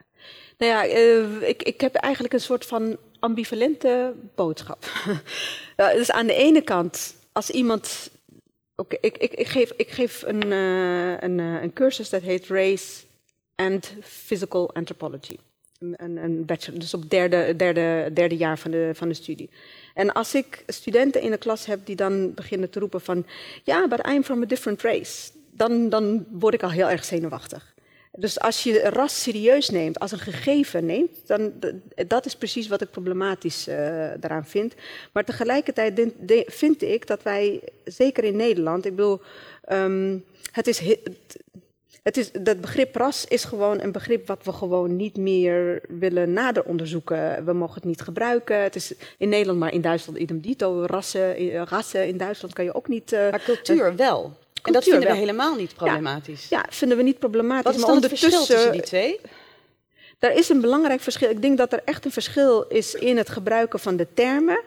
Nou ja, eh, ik, ik heb eigenlijk een soort van ambivalente boodschap. dus aan de ene kant, als iemand. Oké, ik, ik, ik geef, ik geef een, eh, een, een cursus dat heet Race and Physical Anthropology. Een, bachelor, dus op derde, derde, derde jaar van de, van de studie. En als ik studenten in de klas heb die dan beginnen te roepen van... ja, but I'm from a different race. Dan, dan word ik al heel erg zenuwachtig. Dus als je ras serieus neemt, als een gegeven neemt, dan dat is precies wat ik problematisch eh, daaraan vind. Maar tegelijkertijd de- vind ik dat wij, zeker in Nederland, ik bedoel, ehm, het is, he- het- het is, dat begrip ras is gewoon een begrip wat we gewoon niet meer willen nader onderzoeken. We mogen het niet gebruiken. Het is in Nederland, maar in Duitsland idem dito. Rassen, eh, rassen in Duitsland kan je ook niet. eh, Maar cultuur wel. En dat vinden we helemaal niet problematisch. ja, vinden we niet problematisch. Wat is maar dan het verschil tussen ondertussen- die twee? Er is een belangrijk verschil. Ik denk dat er echt een verschil is in het gebruiken van de termen.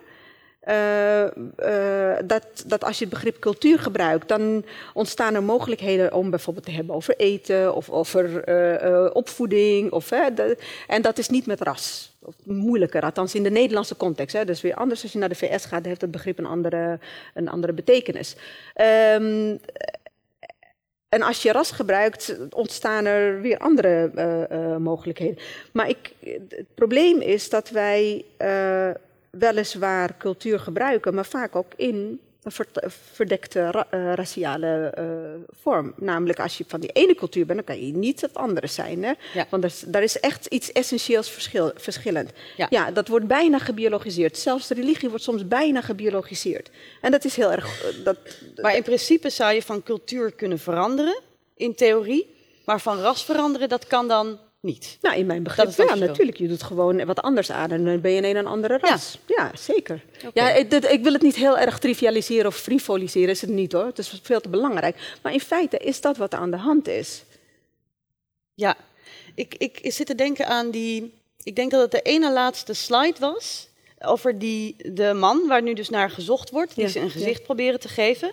Eh, eh, dat, dat als je het begrip cultuur gebruikt, dan ontstaan er mogelijkheden om bijvoorbeeld te hebben over eten of over eh, opvoeding. Of, de- en dat is niet met ras. Of moeilijker, althans in de Nederlandse context. Hè. Is weer anders als je naar de VS gaat, heeft het begrip een andere, een andere betekenis. Ehm, en als je ras gebruikt, ontstaan er weer andere eh, eh, mogelijkheden. Maar ik, het probleem is dat wij eh, weliswaar cultuur gebruiken, maar vaak ook in verdekte ra- eh, raciale eh, vorm. Namelijk als je van die ene cultuur bent, dan kan je niet het andere zijn. Hè? Ja. Want er daar is echt iets essentieels verschil, verschillend. Ja. Ja. dat wordt bijna gebiologiseerd. Zelfs de religie wordt soms bijna gebiologiseerd. En dat is heel erg... eh, Dat, Maar in principe zou je van cultuur kunnen veranderen, in theorie. Maar van ras veranderen, dat kan dan niet. Nou, in mijn begrip ja, natuurlijk. Je doet gewoon wat anders aan en dan ben je in een andere ras. Ja, zeker. Ja, ik, ik wil het niet heel erg trivialiseren of frivoliseren, is het niet hoor. Het is veel te belangrijk. Maar in feite is dat wat aan de hand is. Ja, ik, ik zit te denken aan die. Ik denk dat het de ene laatste slide was. Over die, de man waar nu dus naar gezocht wordt. Die Ja, ze een ja. gezicht proberen te geven.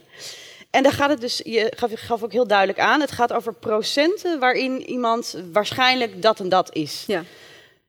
En daar gaat het dus, je gaf, je gaf ook heel duidelijk aan. Het gaat over procenten waarin iemand waarschijnlijk dat en dat is. Ja.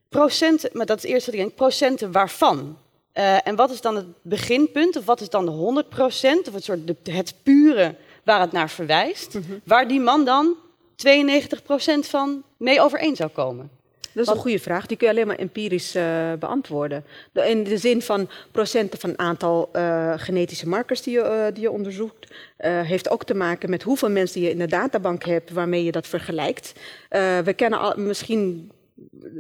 Procenten, maar dat is eerst wat ik denk, procenten waarvan? Eh, en wat is dan het beginpunt? Of wat is dan de 100 procent? Of het, soort de, het pure waar het naar verwijst? Mhm. Waar die man dan 92 procent van mee overeen zou komen? Dat is een goede vraag. Die kun je alleen maar empirisch eh, beantwoorden. De- In de zin van procenten van aantal eh, genetische markers die je, eh, die je onderzoekt. heeft ook te maken met hoeveel mensen je in de databank hebt waarmee je dat vergelijkt. We kennen al, misschien,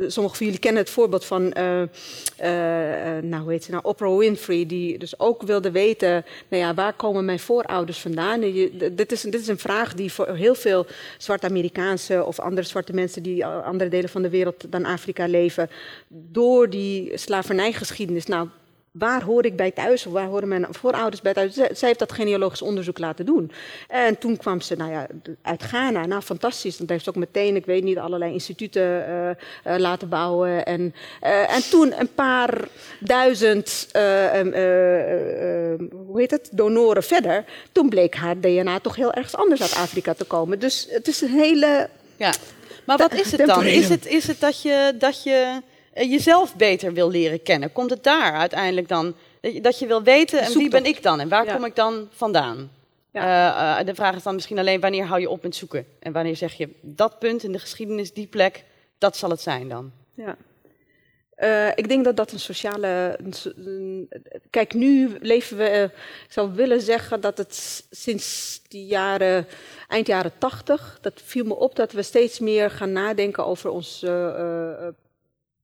sommigen van jullie kennen het voorbeeld van, eh, eh, eh, nou heet nou, Oprah Winfrey, die dus ook wilde weten, nou ja, waar komen mijn voorouders vandaan? Dit, is, dit is een vraag die voor heel veel zwarte Amerikaanse of andere zwarte mensen die andere delen van de wereld dan Afrika leven, door die slavernijgeschiedenis, nou, waar hoor ik bij thuis of waar horen mijn voorouders bij thuis? Zij, zij heeft dat genealogisch onderzoek laten doen. En toen kwam ze nou ja, uit Ghana. Nou, fantastisch. Dat heeft ze ook meteen, ik weet niet, allerlei instituten eh, eh, laten bouwen. En, eh, en toen een paar duizend, eh, em, eh, eh, hoe heet het, donoren verder. Toen bleek haar DNA toch heel erg anders uit Afrika te komen. Dus het is een hele... Ja. Maar wat is het dan? Is het, is het dat je, dat je jezelf beter wil leren kennen? Komt het daar uiteindelijk dan? Dat je, wil weten, en wie ben ik dan? En waar Ja. kom ik dan vandaan? Eh, eh, de vraag is dan misschien alleen wanneer hou je op met zoeken? En wanneer zeg je dat punt in de geschiedenis, die plek, dat zal het zijn dan? Ja. Uh, ik denk dat dat een sociale. Een, kijk, nu leven we. Uh, ik zou willen zeggen dat het sinds die jaren, eind jaren tachtig, dat viel me op dat we steeds meer gaan nadenken over ons uh,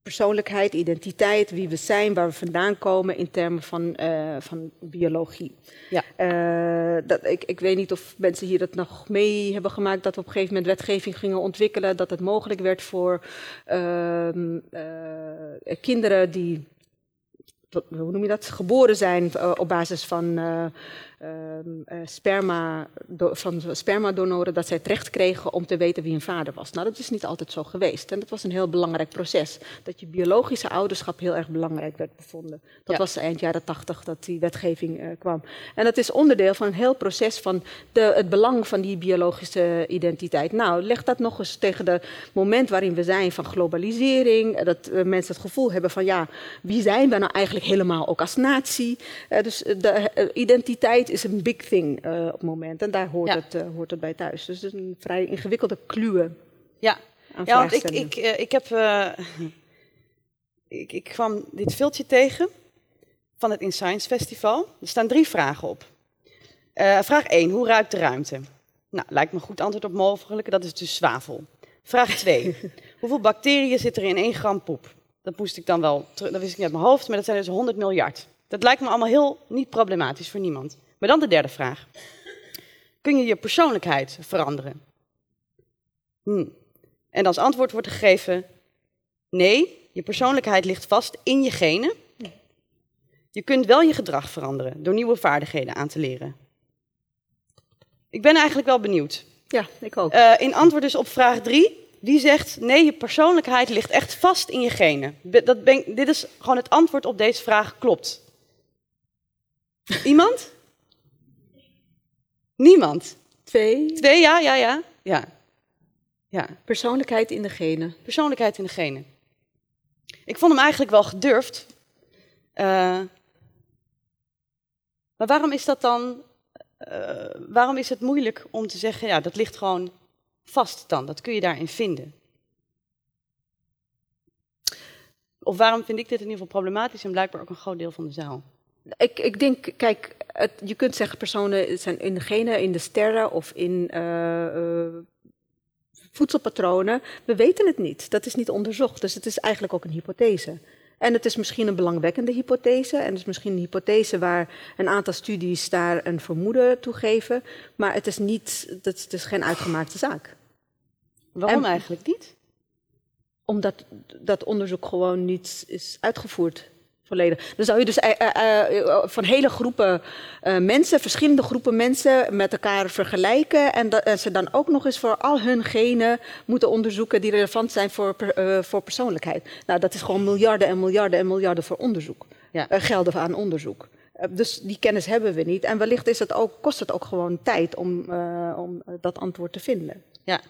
persoonlijkheid, identiteit, wie we zijn, waar we vandaan komen in termen van, uh, van biologie. Ja. Uh, dat, ik, ik weet niet of mensen hier dat nog mee hebben gemaakt, dat we op een gegeven moment wetgeving gingen ontwikkelen, dat het mogelijk werd voor uh, kinderen die hoe noem je dat, geboren zijn op basis van uh, sperma, do, van spermadonoren, dat zij terecht kregen om te weten wie hun vader was. Nou, dat is niet altijd zo geweest. En dat was een heel belangrijk proces. Dat je biologische ouderschap heel erg belangrijk werd bevonden. Dat was eind jaren tachtig dat die wetgeving uh, kwam. En dat is onderdeel van een heel proces van de, het belang van die biologische identiteit. Nou, leg dat nog eens tegen het moment waarin we zijn van globalisering. Dat uh, mensen het gevoel hebben van ja, wie zijn we nou eigenlijk helemaal ook als natie? dus de identiteit is een big thing uh, op het moment. En daar hoort, het, uh, hoort het bij thuis. Dus het is een vrij ingewikkelde kluwe. Ja, ja want ik, ik, uh, ik heb. ik, ik kwam dit filmpje tegen van het In Science Festival. Er staan drie vragen op. vraag 1. Hoe ruikt de ruimte? Nou, lijkt me een goed antwoord op mogelijk. Dat is dus zwavel. Vraag 2. Hoeveel bacteriën zitten er in 1 gram poep? Dat moest ik dan wel, dat wist ik niet uit mijn hoofd, maar dat zijn dus 100 miljard. Dat lijkt me allemaal heel niet problematisch voor niemand. Maar dan de derde vraag. Kun je je persoonlijkheid veranderen? Hm. En als antwoord wordt gegeven: nee, je persoonlijkheid ligt vast in je genen. Je kunt wel je gedrag veranderen door nieuwe vaardigheden aan te leren. Ik ben eigenlijk wel benieuwd. Ja, ik ook. Uh, in antwoord dus op vraag 3, wie zegt nee, je persoonlijkheid ligt echt vast in je genen? Dat ben, dit is gewoon het antwoord op deze vraag, klopt. Iemand? Niemand. Twee. Twee, ja, ja, ja. ja. ja. Persoonlijkheid in de genen. Persoonlijkheid in de genen. Ik vond hem eigenlijk wel gedurfd. Uh, maar waarom is dat dan. Uh, waarom is het moeilijk om te zeggen, ja, dat ligt gewoon vast dan? Dat kun je daarin vinden. Of waarom vind ik dit in ieder geval problematisch en blijkbaar ook een groot deel van de zaal? Ik, ik denk, kijk, het, je kunt zeggen personen zijn in de genen, in de sterren of in uh, uh, voedselpatronen. We weten het niet. Dat is niet onderzocht. Dus het is eigenlijk ook een hypothese. En het is misschien een belangwekkende hypothese. En het is misschien een hypothese waar een aantal studies daar een vermoeden toe geven. Maar het is, niet, het is geen uitgemaakte zaak. Waarom eigenlijk niet? Omdat dat onderzoek gewoon niet is uitgevoerd. Volledig. Dan zou je dus uh, uh, van hele groepen mensen, verschillende groepen mensen, met elkaar vergelijken. En, dat, ze dan ook nog eens voor al hun genen moeten onderzoeken die relevant zijn voor, voor persoonlijkheid. Nou, dat is gewoon miljarden en miljarden en miljarden voor onderzoek. Ja. gelden aan onderzoek. dus die kennis hebben we niet. En wellicht is het ook, kost het ook gewoon tijd om, om dat antwoord te vinden. Ja.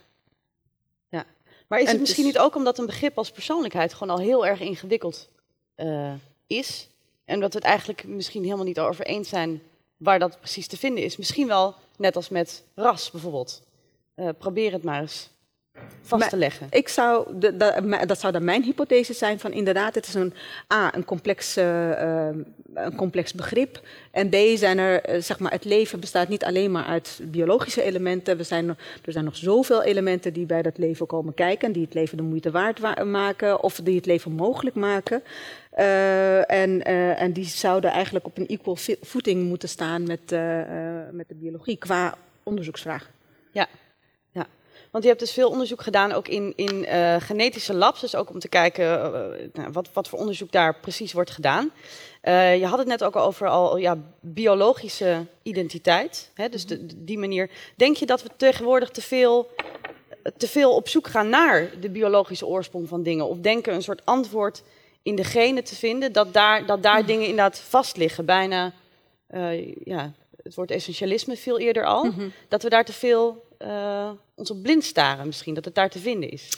ja. Maar is het, misschien is... niet ook omdat een begrip als persoonlijkheid gewoon al heel erg ingewikkeld uh, is. En dat we het eigenlijk misschien helemaal niet over eens zijn waar dat precies te vinden is. Misschien wel net als met ras bijvoorbeeld. Uh, probeer het maar eens vast te leggen. Ik zou, de, de, dat zou dan mijn hypothese zijn van inderdaad, het is een, A, een complex, uh, een complex begrip. En B, zijn er, uh, zeg maar, het leven bestaat niet alleen maar uit biologische elementen. We zijn, er zijn nog zoveel elementen die bij dat leven komen kijken, die het leven de moeite waard wa maken of die het leven mogelijk maken. Uh, en, uh, en die zouden eigenlijk op een equal voeting moeten staan met, uh, met de biologie qua onderzoeksvraag. Ja, ja. Want je hebt dus veel onderzoek gedaan ook in, in genetische labs, dus ook om te kijken nou, wat, wat voor onderzoek daar precies wordt gedaan. je had het net ook over al ja, biologische identiteit, hè, dus de, die manier. Denk je dat we tegenwoordig te veel te veel op zoek gaan naar de biologische oorsprong van dingen? Of denken een soort antwoord in de genen te vinden, dat daar, dat daar dingen inderdaad vast liggen. Bijna, uh, ja, het woord essentialisme veel eerder al. Mm -hmm. Dat we daar te veel uh, ons op blind staren misschien, dat het daar te vinden is.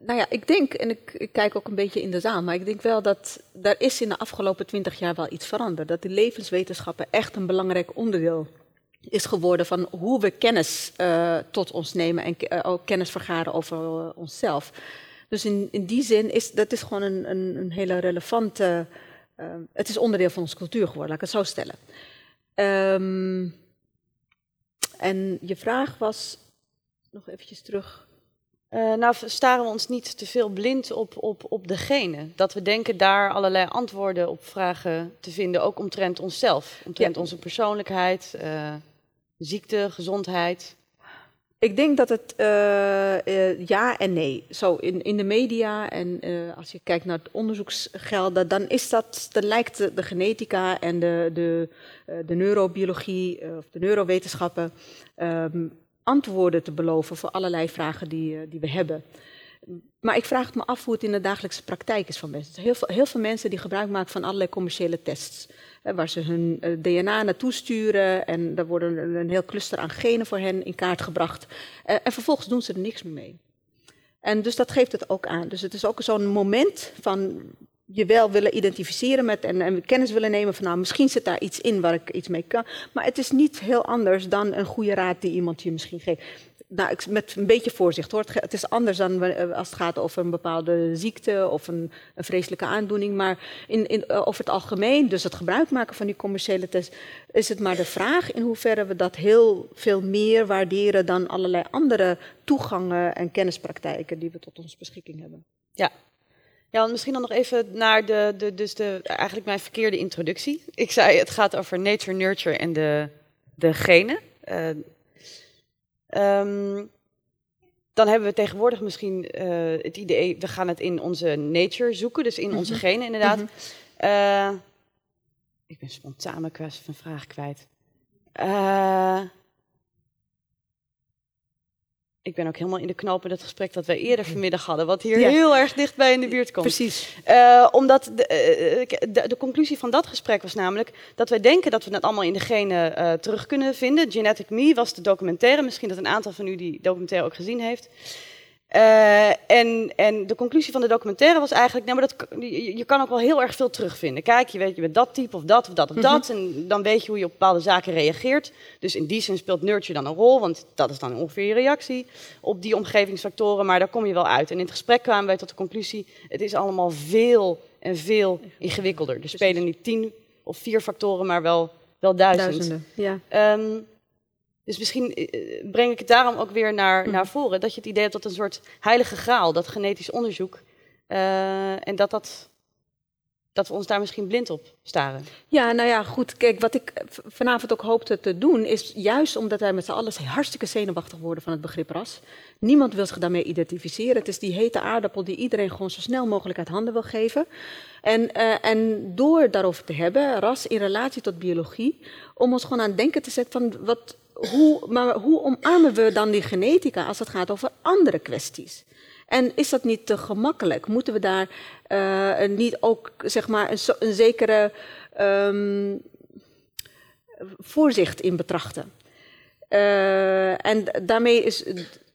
Nou ja, ik denk, en ik, ik, kijk ook een beetje in de zaal, maar ik denk wel dat daar is in de afgelopen twintig jaar wel iets veranderd. Dat de levenswetenschappen echt een belangrijk onderdeel is geworden van hoe we kennis uh, tot ons nemen en ook kennis vergaren over onszelf. Dus in, in die zin is dat is gewoon een, een, een hele relevante. Uh, het is onderdeel van onze cultuur geworden, laat ik het zo stellen. Um, en je vraag was nog eventjes terug. Uh, nou, staren we ons niet te veel blind op, op, op degene. Dat we denken daar allerlei antwoorden op vragen te vinden, ook omtrent onszelf. Omtrent ja. onze persoonlijkheid, uh, ziekte, gezondheid. Ik denk dat het uh, uh, ja en nee. Zo in, in de media en uh, als je kijkt naar het onderzoeksgelden, dan is dat, dan lijkt de, genetica en de, de, de neurobiologie of de neurowetenschappen um, antwoorden te beloven voor allerlei vragen die, die we hebben. Maar ik vraag het me af hoe het in de dagelijkse praktijk is van mensen. Heel veel, heel veel mensen die gebruik maken van allerlei commerciële tests. Hè, waar ze hun uh, DNA naartoe sturen en daar worden een, heel cluster aan genen voor hen in kaart gebracht. Uh, en vervolgens doen ze er niks meer mee. En dus dat geeft het ook aan. Dus het is ook zo'n moment van je wel willen identificeren met en, en, kennis willen nemen van nou misschien zit daar iets in waar ik iets mee kan. Maar het is niet heel anders dan een goede raad die iemand je misschien geeft nou, met een beetje voorzicht hoor. Het is anders dan eh, als het gaat over een bepaalde ziekte of een, vreselijke aandoening. Maar in, in, eh, over het algemeen, dus het gebruik maken van die commerciële test, is het maar de vraag in hoeverre we dat heel veel meer waarderen dan allerlei andere toegangen en kennispraktijken die we tot onze beschikking hebben. Ja. Ja, misschien dan nog even naar de, de, dus de, eigenlijk mijn verkeerde introductie. Ik zei, het gaat over nature, nurture en de, de genen. Uh, Um, dan hebben we tegenwoordig misschien uh, het idee, we gaan het in onze nature zoeken, dus in onze mhm. genen inderdaad. -hmm. uh, ik ben spontaan mijn kwestie van vraag kwijt. Uh, ik ben ook helemaal in de knoop in het gesprek dat wij eerder vanmiddag hadden, wat hier heel erg dichtbij in de buurt komt. Precies. Uh, omdat de, uh, de, de, conclusie van dat gesprek was namelijk dat wij denken dat we het allemaal in de genen uh, terug kunnen vinden. Genetic Me was de documentaire, misschien dat een aantal van u die documentaire ook gezien heeft. Uh, en, en, de conclusie van de documentaire was eigenlijk, nou, maar dat, je, je, kan ook wel heel erg veel terugvinden. Kijk, je weet, je bent dat type of dat of dat of mm -hmm. dat. En dan weet je hoe je op bepaalde zaken reageert. Dus in die zin speelt nurture dan een rol, want dat is dan ongeveer je reactie op die omgevingsfactoren. Maar daar kom je wel uit. En in het gesprek kwamen wij tot de conclusie, het is allemaal veel en veel ingewikkelder. Er spelen niet tien of vier factoren, maar wel, wel duizend. Duizenden, ja. Um, dus misschien eh, breng ik het daarom ook weer naar, mm. naar voren. Dat je het idee hebt dat een soort heilige graal, dat genetisch onderzoek. Uh, en dat, dat, dat we ons daar misschien blind op staren. Ja, nou ja, goed. Kijk, wat ik vanavond ook hoopte te doen, is juist omdat wij met z'n allen hartstikke zenuwachtig worden van het begrip ras. Niemand wil zich daarmee identificeren. Het is die hete aardappel die iedereen gewoon zo snel mogelijk uit handen wil geven. En, uh, en door daarover te hebben, ras in relatie tot biologie, om ons gewoon aan het denken te zetten van wat hoe, maar hoe omarmen we dan die genetica als het gaat over andere kwesties? En is dat niet te gemakkelijk? Moeten we daar uh, niet ook zeg maar, een, een zekere um, voorzicht in betrachten? Uh, en daarmee is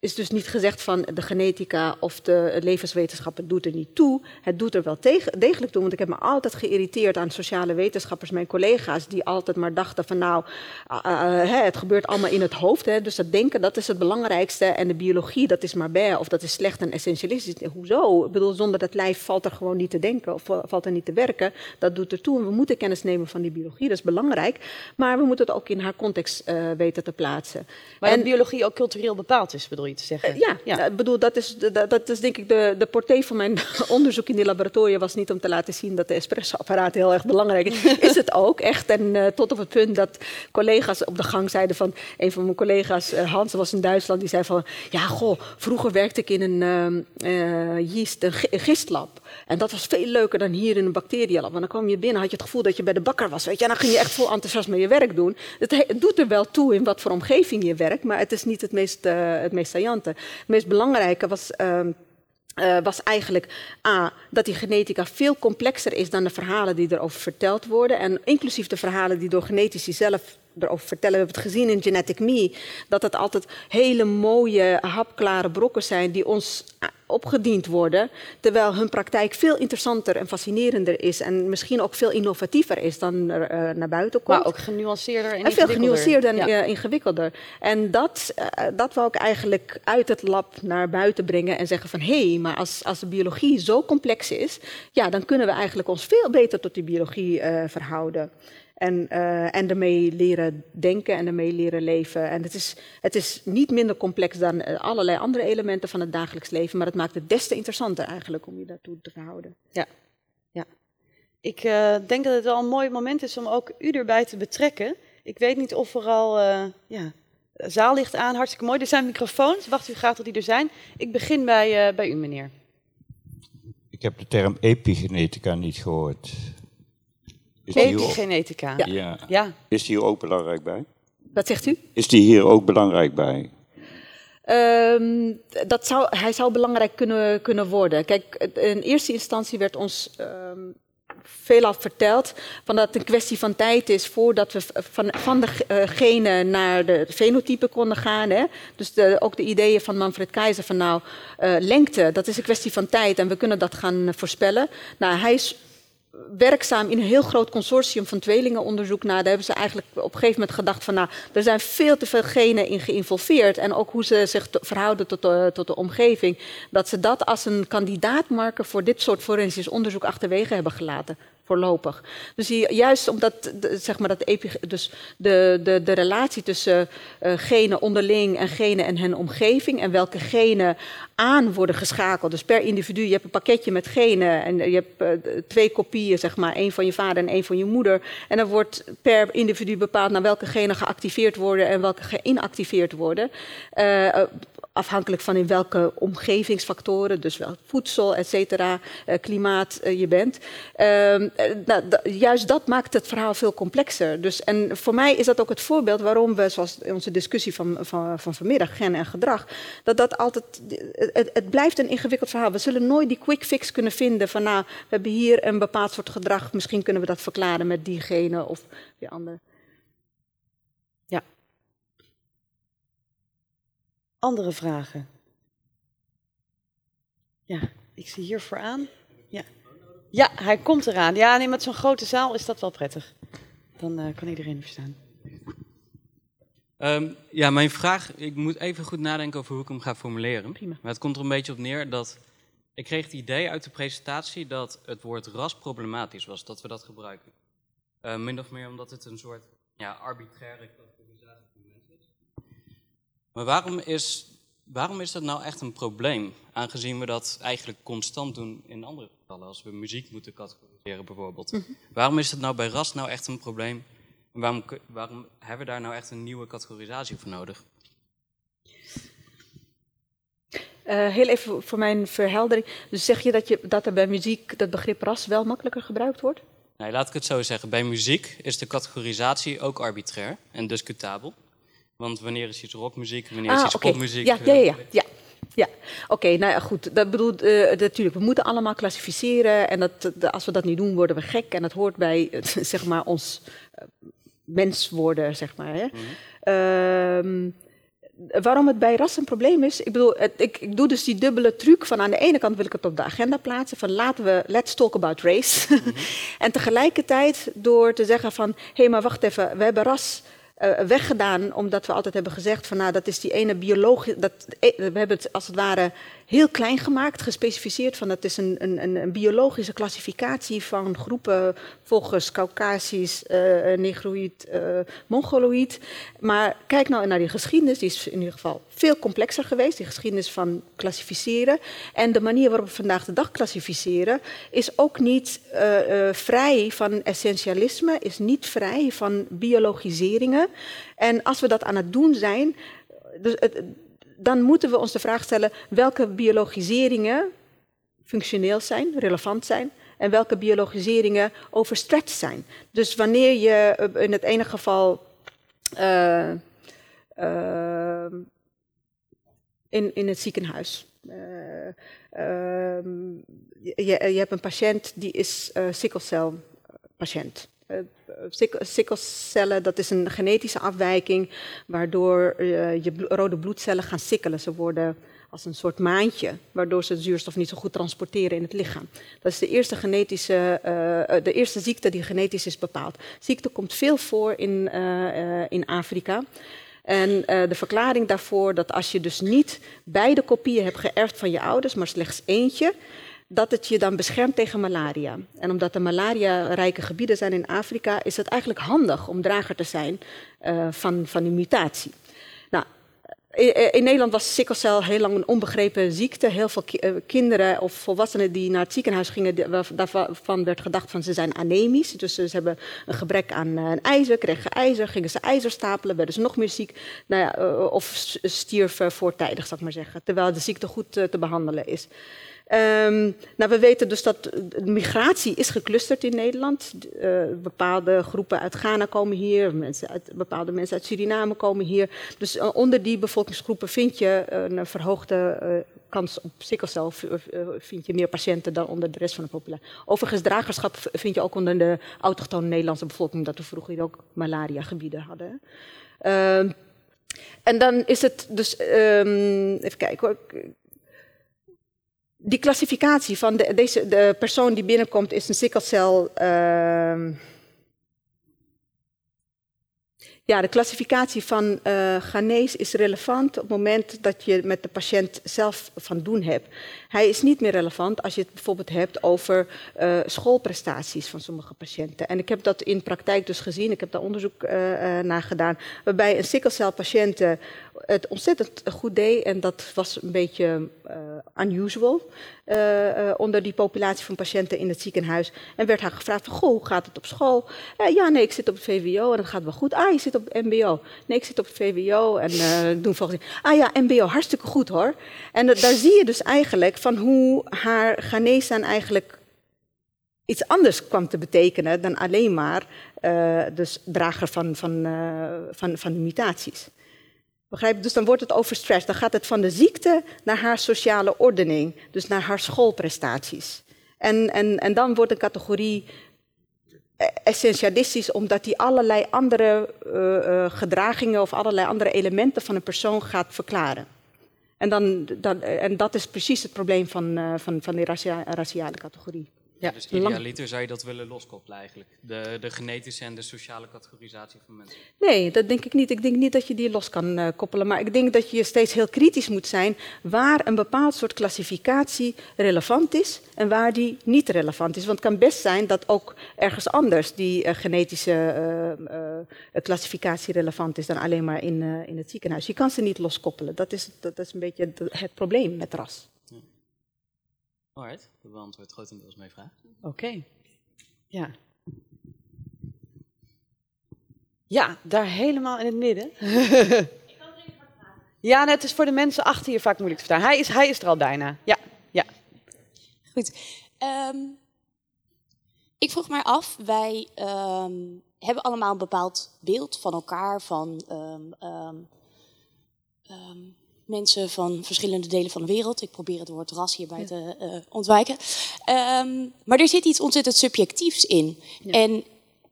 is dus niet gezegd van de genetica of de levenswetenschappen doet er niet toe. Het doet er wel degelijk toe, want ik heb me altijd geïrriteerd aan sociale wetenschappers, mijn collega's, die altijd maar dachten van nou, uh, uh, het gebeurt allemaal in het hoofd. Hè, dus dat denken, dat is het belangrijkste. En de biologie, dat is maar bij, of dat is slecht en essentialistisch. Hoezo? Ik bedoel, zonder dat lijf valt er gewoon niet te denken of valt er niet te werken. Dat doet er toe en we moeten kennis nemen van die biologie, dat is belangrijk. Maar we moeten het ook in haar context uh, weten te plaatsen. Maar en, biologie ook cultureel bepaald is, bedoel je? Te zeggen. Uh, ja, ja. Uh, bedoel, dat is, dat, dat, is denk ik de, de portée van mijn onderzoek in die laboratoria was niet om te laten zien dat de espressoapparaat heel erg belangrijk is. is het ook, echt. En uh, tot op het punt dat collega's op de gang zeiden van, een van mijn collega's, Hans was in Duitsland, die zei van, ja goh, vroeger werkte ik in een yeast, een gistlab. En dat was veel leuker dan hier in een bacteriëlab. Want dan kwam je binnen, had je het gevoel dat je bij de bakker was. Weet je? En dan ging je echt vol enthousiasme je werk doen. Het, doet er wel toe in wat voor omgeving je werkt, maar het is niet het meest, uh, het meest saillante. Het meest belangrijke was. Uh, uh, was eigenlijk A, dat die genetica veel complexer is dan de verhalen die erover verteld worden. En inclusief de verhalen die door genetici zelf erover vertellen. We hebben het gezien in Genetic Me, dat het altijd hele mooie, hapklare brokken zijn die ons opgediend worden, terwijl hun praktijk veel interessanter en fascinerender is en misschien ook veel innovatiever is dan er uh, naar buiten komt. Maar ook genuanceerder en, en veel genuanceerder en ja. ingewikkelder. En dat, uh, dat wou ik eigenlijk uit het lab naar buiten brengen en zeggen van hé, hey, maar als, als de biologie zo complex is, ja, dan kunnen we eigenlijk ons veel beter tot die biologie verhouden. En, uh, en ermee leren denken en ermee leren leven. En het is, het is niet minder complex dan uh, allerlei andere elementen van het dagelijks leven, maar het maakt het des te interessanter eigenlijk om je daartoe te verhouden. Ja, ja. Ik uh, denk dat het wel een mooi moment is om ook u erbij te betrekken. Ik weet niet of er al ja, zaallicht aan, hartstikke mooi. Er zijn microfoons, wacht u graag tot die er zijn. Ik begin bij, bij u, meneer. Ik heb de term epigenetica niet gehoord. Is Epigenetica. Ja. ja. ja. Is die hier ook belangrijk bij? Wat zegt u? Is die hier ook belangrijk bij? Um, dat zou, hij zou belangrijk kunnen, kunnen worden. Kijk, in eerste instantie werd ons um, veelal verteld van dat het een kwestie van tijd is voordat we van, van de uh, genen naar de fenotypen konden gaan. Hè? Dus de, ook de ideeën van Manfred Keizer van nou, uh, lengte, dat is een kwestie van tijd en we kunnen dat gaan voorspellen. Nou, hij is werkzaam in een heel groot consortium van tweelingenonderzoek na. Daar hebben ze eigenlijk op een gegeven moment gedacht van... nou, er zijn veel te veel genen in geïnvolveerd... en ook hoe ze zich verhouden tot de, tot de omgeving... dat ze dat als een kandidaatmarker voor dit soort forensisch onderzoek achterwege hebben gelaten voorlopig. Dus juist omdat zeg maar, dat dus de, de, de relatie tussen uh, genen onderling en genen en hun omgeving en welke genen aan worden geschakeld. Dus per individu, je hebt een pakketje met genen en je hebt uh, twee kopieën, zeg maar, één van je vader en één van je moeder. En dan wordt per individu bepaald naar welke genen geactiveerd worden en welke geïnactiveerd worden. Uh, afhankelijk van in welke omgevingsfactoren, dus wel voedsel, et cetera, klimaat je bent. Uh, nou, juist dat maakt het verhaal veel complexer. Dus, en voor mij is dat ook het voorbeeld waarom we, zoals onze discussie van, van, van vanmiddag, gen en gedrag, dat dat altijd, het, het blijft een ingewikkeld verhaal. We zullen nooit die quick fix kunnen vinden van nou, we hebben hier een bepaald soort gedrag, misschien kunnen we dat verklaren met diegene of die andere. Andere vragen? Ja, ik zie hier vooraan. Ja, ja hij komt eraan. Ja, nee, met zo'n grote zaal is dat wel prettig. Dan uh, kan iedereen verstaan. Um, ja, mijn vraag, ik moet even goed nadenken over hoe ik hem ga formuleren. Prima. Maar het komt er een beetje op neer dat ik kreeg het idee uit de presentatie dat het woord ras problematisch was, dat we dat gebruiken. Uh, min of meer omdat het een soort ja, arbitraire maar waarom is, waarom is dat nou echt een probleem? Aangezien we dat eigenlijk constant doen in andere gevallen, als we muziek moeten categoriseren bijvoorbeeld. Mhm. Waarom is dat nou bij ras nou echt een probleem? Waarom, waarom hebben we daar nou echt een nieuwe categorisatie voor nodig? Uh, heel even voor mijn verheldering. Dus zeg je dat, je dat er bij muziek dat begrip ras wel makkelijker gebruikt wordt? Nee, laat ik het zo zeggen. Bij muziek is de categorisatie ook arbitrair en discutabel. Want wanneer is iets rockmuziek, wanneer is ah, iets okay. popmuziek? Ja, ja, ja. ja. ja. oké, okay, nou ja, goed. Dat bedoelt uh, natuurlijk, we moeten allemaal klassificeren. En dat, de, als we dat niet doen, worden we gek. En dat hoort bij, zeg maar, ons mens worden, zeg maar. Hè. Mm -hmm. uh, waarom het bij ras een probleem is. Ik bedoel, het, ik, ik, doe dus die dubbele truc van aan de ene kant wil ik het op de agenda plaatsen van laten we, let's talk about race. Mm -hmm. en tegelijkertijd door te zeggen van, hé hey, maar wacht even, we hebben ras uh, weggedaan, omdat we altijd hebben gezegd van nou, dat is die ene biologie, dat, we hebben het als het ware heel klein gemaakt, gespecificeerd van dat is een, een, een biologische klassificatie van groepen volgens Caucasisch, uh, Negroïd, uh, Mongoloïd. Maar kijk nou naar die geschiedenis, die is in ieder geval veel complexer geweest, die geschiedenis van klassificeren. En de manier waarop we vandaag de dag klassificeren is ook niet uh, vrij van essentialisme, is niet vrij van biologiseringen. En als we dat aan het doen zijn, dus het, dan moeten we ons de vraag stellen welke biologiseringen functioneel zijn, relevant zijn en welke biologiseringen overstretched zijn. Dus wanneer je in het ene geval uh, uh, in, in het ziekenhuis. Uh, je, je, hebt een patiënt die is sikkelcelpatiënt. Sikkelcellen, dat is een genetische afwijking waardoor uh, je rode bloedcellen gaan sikkelen. Ze worden als een soort maantje, waardoor ze zuurstof niet zo goed transporteren in het lichaam. Dat is de eerste, genetische, uh, de eerste ziekte die genetisch is bepaald. Ziekte komt veel voor in, in Afrika. En de verklaring daarvoor dat als je dus niet beide kopieën hebt geërfd van je ouders, maar slechts eentje, dat het je dan beschermt tegen malaria. En omdat er malaria-rijke gebieden zijn in Afrika, is het eigenlijk handig om drager te zijn uh, van, van die mutatie. Nou, in Nederland was sikkelcel heel lang een onbegrepen ziekte. Heel veel uh, kinderen of volwassenen die naar het ziekenhuis gingen, daarvan werd gedacht van ze zijn anemisch. Dus ze hebben een gebrek aan uh, ijzer, kregen ijzer, gingen ze ijzer stapelen, werden ze nog meer ziek. Nou of stierven voortijdig, zal ik maar zeggen. Terwijl de ziekte goed te behandelen is. Um, nou, we weten dus dat de migratie is geclusterd in Nederland. Uh, bepaalde groepen uit Ghana komen hier, mensen uit, bepaalde mensen uit Suriname komen hier. Dus uh, onder die bevolkingsgroepen vind je een verhoogde kans op sikkelcel, vind je meer patiënten dan onder de rest van de populatie. Overigens, dragerschap vind je ook onder de autochtone Nederlandse bevolking, dat we vroeger ook malaria-gebieden hadden. Ehm, en dan is het dus, um, even kijken hoor die klassificatie van de, deze, de persoon die binnenkomt is een sikkelcel. Uh, ja, de klassificatie van uh, Ghanese is relevant op het moment dat je met de patiënt zelf van doen hebt. Hij is niet meer relevant als je het bijvoorbeeld hebt over uh, schoolprestaties van sommige patiënten. En ik heb dat in praktijk dus gezien, ik heb daar onderzoek uh, naar gedaan, waarbij een sikkelcelpatiënt het ontzettend goed deed en dat was een beetje unusual onder die populatie van patiënten in het ziekenhuis. En werd haar gevraagd van, goh, hoe gaat het op school? ja, nee, ik zit op het VWO en dat gaat wel goed. Ah, je zit op het MBO. Nee, ik zit op het VWO en doen volgens Ah ja, MBO, hartstikke goed hoor. En daar zie je dus eigenlijk van hoe haar Ghanese eigenlijk iets anders kwam te betekenen dan alleen maar uh, dus drager van, van, uh, van, van mutaties. Begrijp Dus dan wordt het over stress. Dan gaat het van de ziekte naar haar sociale ordening, dus naar haar schoolprestaties. En, en, en dan wordt een categorie eh, essentialistisch, omdat die allerlei andere uh, uh, gedragingen of allerlei andere elementen van een persoon gaat verklaren. En, dan, dan, en dat is precies het probleem van, van, van die racia raciale categorie. Ja, dus idealiter zou je dat willen loskoppelen eigenlijk? De, de genetische en de sociale categorisatie van mensen? Nee, dat denk ik niet. Ik denk niet dat je die los kan uh, koppelen. Maar ik denk dat je steeds heel kritisch moet zijn waar een bepaald soort klassificatie relevant is en waar die niet relevant is. Want het kan best zijn dat ook ergens anders die uh, genetische uh, klassificatie relevant is dan alleen maar in, in het ziekenhuis. Je kan ze niet loskoppelen. Dat is, dat is een beetje het probleem met ras. Alright, dat beantwoordt grotendeels mijn vraag. Oké. Okay. Ja. Ja, daar helemaal in het midden. Ik kan er even praten. Ja, het is voor de mensen achter je vaak moeilijk te verstaan. Hij is, hij is er al bijna. Ja, ja. Goed. Um, ik vroeg mij af, wij um, hebben allemaal een bepaald beeld van elkaar, van um, mensen van verschillende delen van de wereld. Ik probeer het woord ras hierbij te uh, ontwijken. Um, maar er zit iets ontzettend subjectiefs in. Ja. En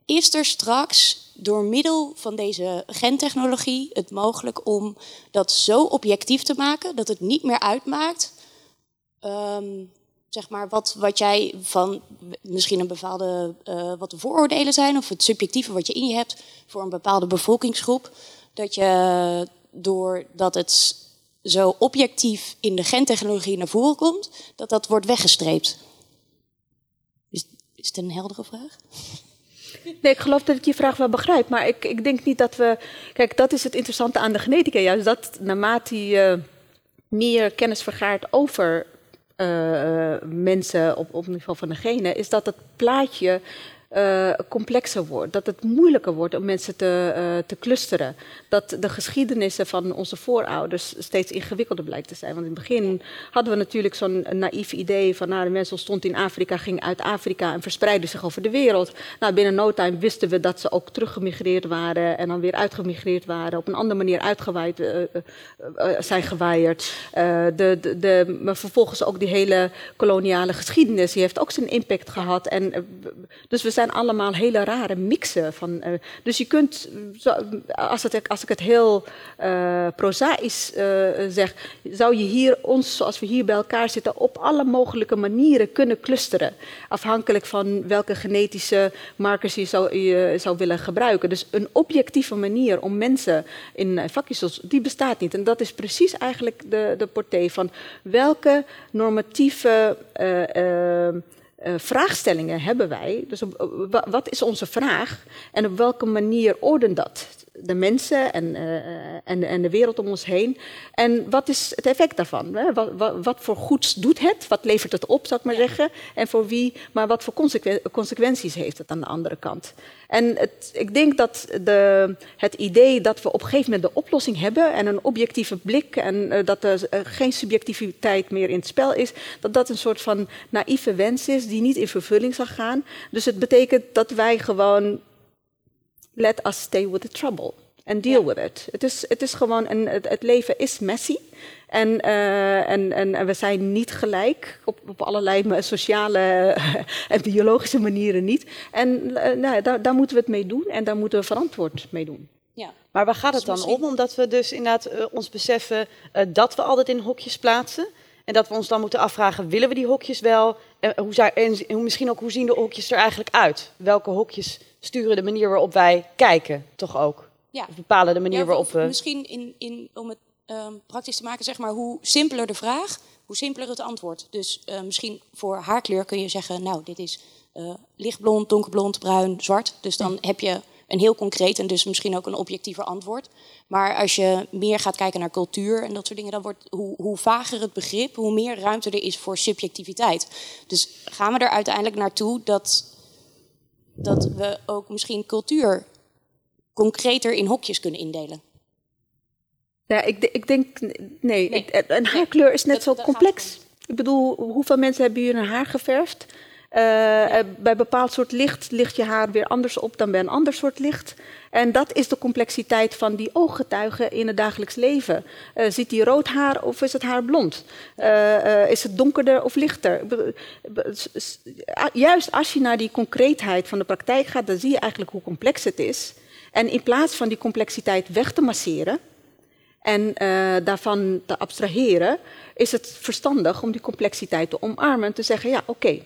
is er straks door middel van deze gentechnologie het mogelijk om dat zo objectief te maken dat het niet meer uitmaakt um, zeg maar, wat, wat jij van misschien een bepaalde, uh, wat de vooroordelen zijn, of het subjectieve wat je in je hebt voor een bepaalde bevolkingsgroep, dat je doordat het zo objectief in de gentechnologie naar voren komt, dat dat wordt weggestreept. Is, is het een heldere vraag? Nee, ik geloof dat ik je vraag wel begrijp. Maar ik, ik denk niet dat we. Kijk, dat is het interessante aan de genetica. Juist dat naarmate je meer kennis vergaart over uh, mensen op, op niveau van de genen, is dat het plaatje uh, complexer wordt. Dat het moeilijker wordt om mensen te, uh, te clusteren. Dat de geschiedenissen van onze voorouders steeds ingewikkelder blijkt te zijn. Want in het begin hadden we natuurlijk zo'n naïef idee van... nou, de mensen ontstonden in Afrika, gingen uit Afrika en verspreidden zich over de wereld. Nou, binnen no time wisten we dat ze ook teruggemigreerd waren... en dan weer uitgemigreerd waren, op een andere manier uitgewaaid uh, zijn gewaaid. de, de, maar vervolgens ook die hele koloniale geschiedenis, die heeft ook zijn impact gehad. En, dus we zijn allemaal hele rare mixen. Van, uh, dus je kunt, zo, als, als ik het heel uh, prozaïs uh, zeg, zou je hier ons, zoals we hier bij elkaar zitten, op alle mogelijke manieren kunnen clusteren. Afhankelijk van welke genetische markers je zou, je zou willen gebruiken. Dus een objectieve manier om mensen in vakjes, die bestaat niet. En dat is precies eigenlijk de, de portée van welke normatieve vraagstellingen hebben wij. Dus op, wat is onze vraag en op welke manier ordent dat? De mensen en, uh, en, en, de wereld om ons heen. En wat is het effect daarvan? Hè? Wat, wat, wat, voor goeds doet het? Wat levert het op, zou ik maar zeggen? En voor wie? Maar wat voor consequen consequenties heeft het aan de andere kant? En het, ik denk dat de, het idee dat we op een gegeven moment de oplossing hebben en een objectieve blik en uh, dat er uh, geen subjectiviteit meer in het spel is, dat dat een soort van naïeve wens is die niet in vervulling zal gaan. Dus het betekent dat wij gewoon let us stay with the trouble and deal with it. Het is, het is gewoon, een, het, het leven is messy. En, uh, en, en, en, we zijn niet gelijk, op, op allerlei sociale en biologische manieren niet. En uh, nou, daar, daar moeten we het mee doen en daar moeten we verantwoord mee doen. Ja. Maar waar gaat het dan om? Omdat we dus inderdaad uh, ons beseffen dat we altijd in hokjes plaatsen. En dat we ons dan moeten afvragen, willen we die hokjes wel? En, hoe, en misschien ook, hoe zien de hokjes er eigenlijk uit? Welke hokjes sturen de manier waarop wij kijken, toch ook? Ja. Of bepalen de manier ja, waarop we. Misschien in, in, om het um, praktisch te maken, zeg maar, hoe simpeler de vraag, hoe simpeler het antwoord. Dus uh, misschien voor haarkleur kun je zeggen, nou, dit is uh, lichtblond, donkerblond, bruin, zwart. Dus dan ja. heb je een heel concreet en dus misschien ook een objectiever antwoord. Maar als je meer gaat kijken naar cultuur en dat soort dingen, dan wordt hoe, hoe vager het begrip, hoe meer ruimte er is voor subjectiviteit. Dus gaan we er uiteindelijk naartoe dat dat we ook misschien cultuur concreter in hokjes kunnen indelen? Ja, ik, ik denk, nee, nee. een haarkleur is net dat, zo complex. Ik bedoel, hoeveel mensen hebben hier hun haar geverfd? Uh, ja. Bij een bepaald soort licht ligt je haar weer anders op dan bij een ander soort licht. En dat is de complexiteit van die ooggetuigen in het dagelijks leven. Uh, zit die rood haar of is het haar blond? Uh, is het donkerder of lichter? Juist als je naar die concreetheid van de praktijk gaat, dan zie je eigenlijk hoe complex het is. En in plaats van die complexiteit weg te masseren en daarvan te abstraheren, is het verstandig om die complexiteit te omarmen en te zeggen: ja, oké.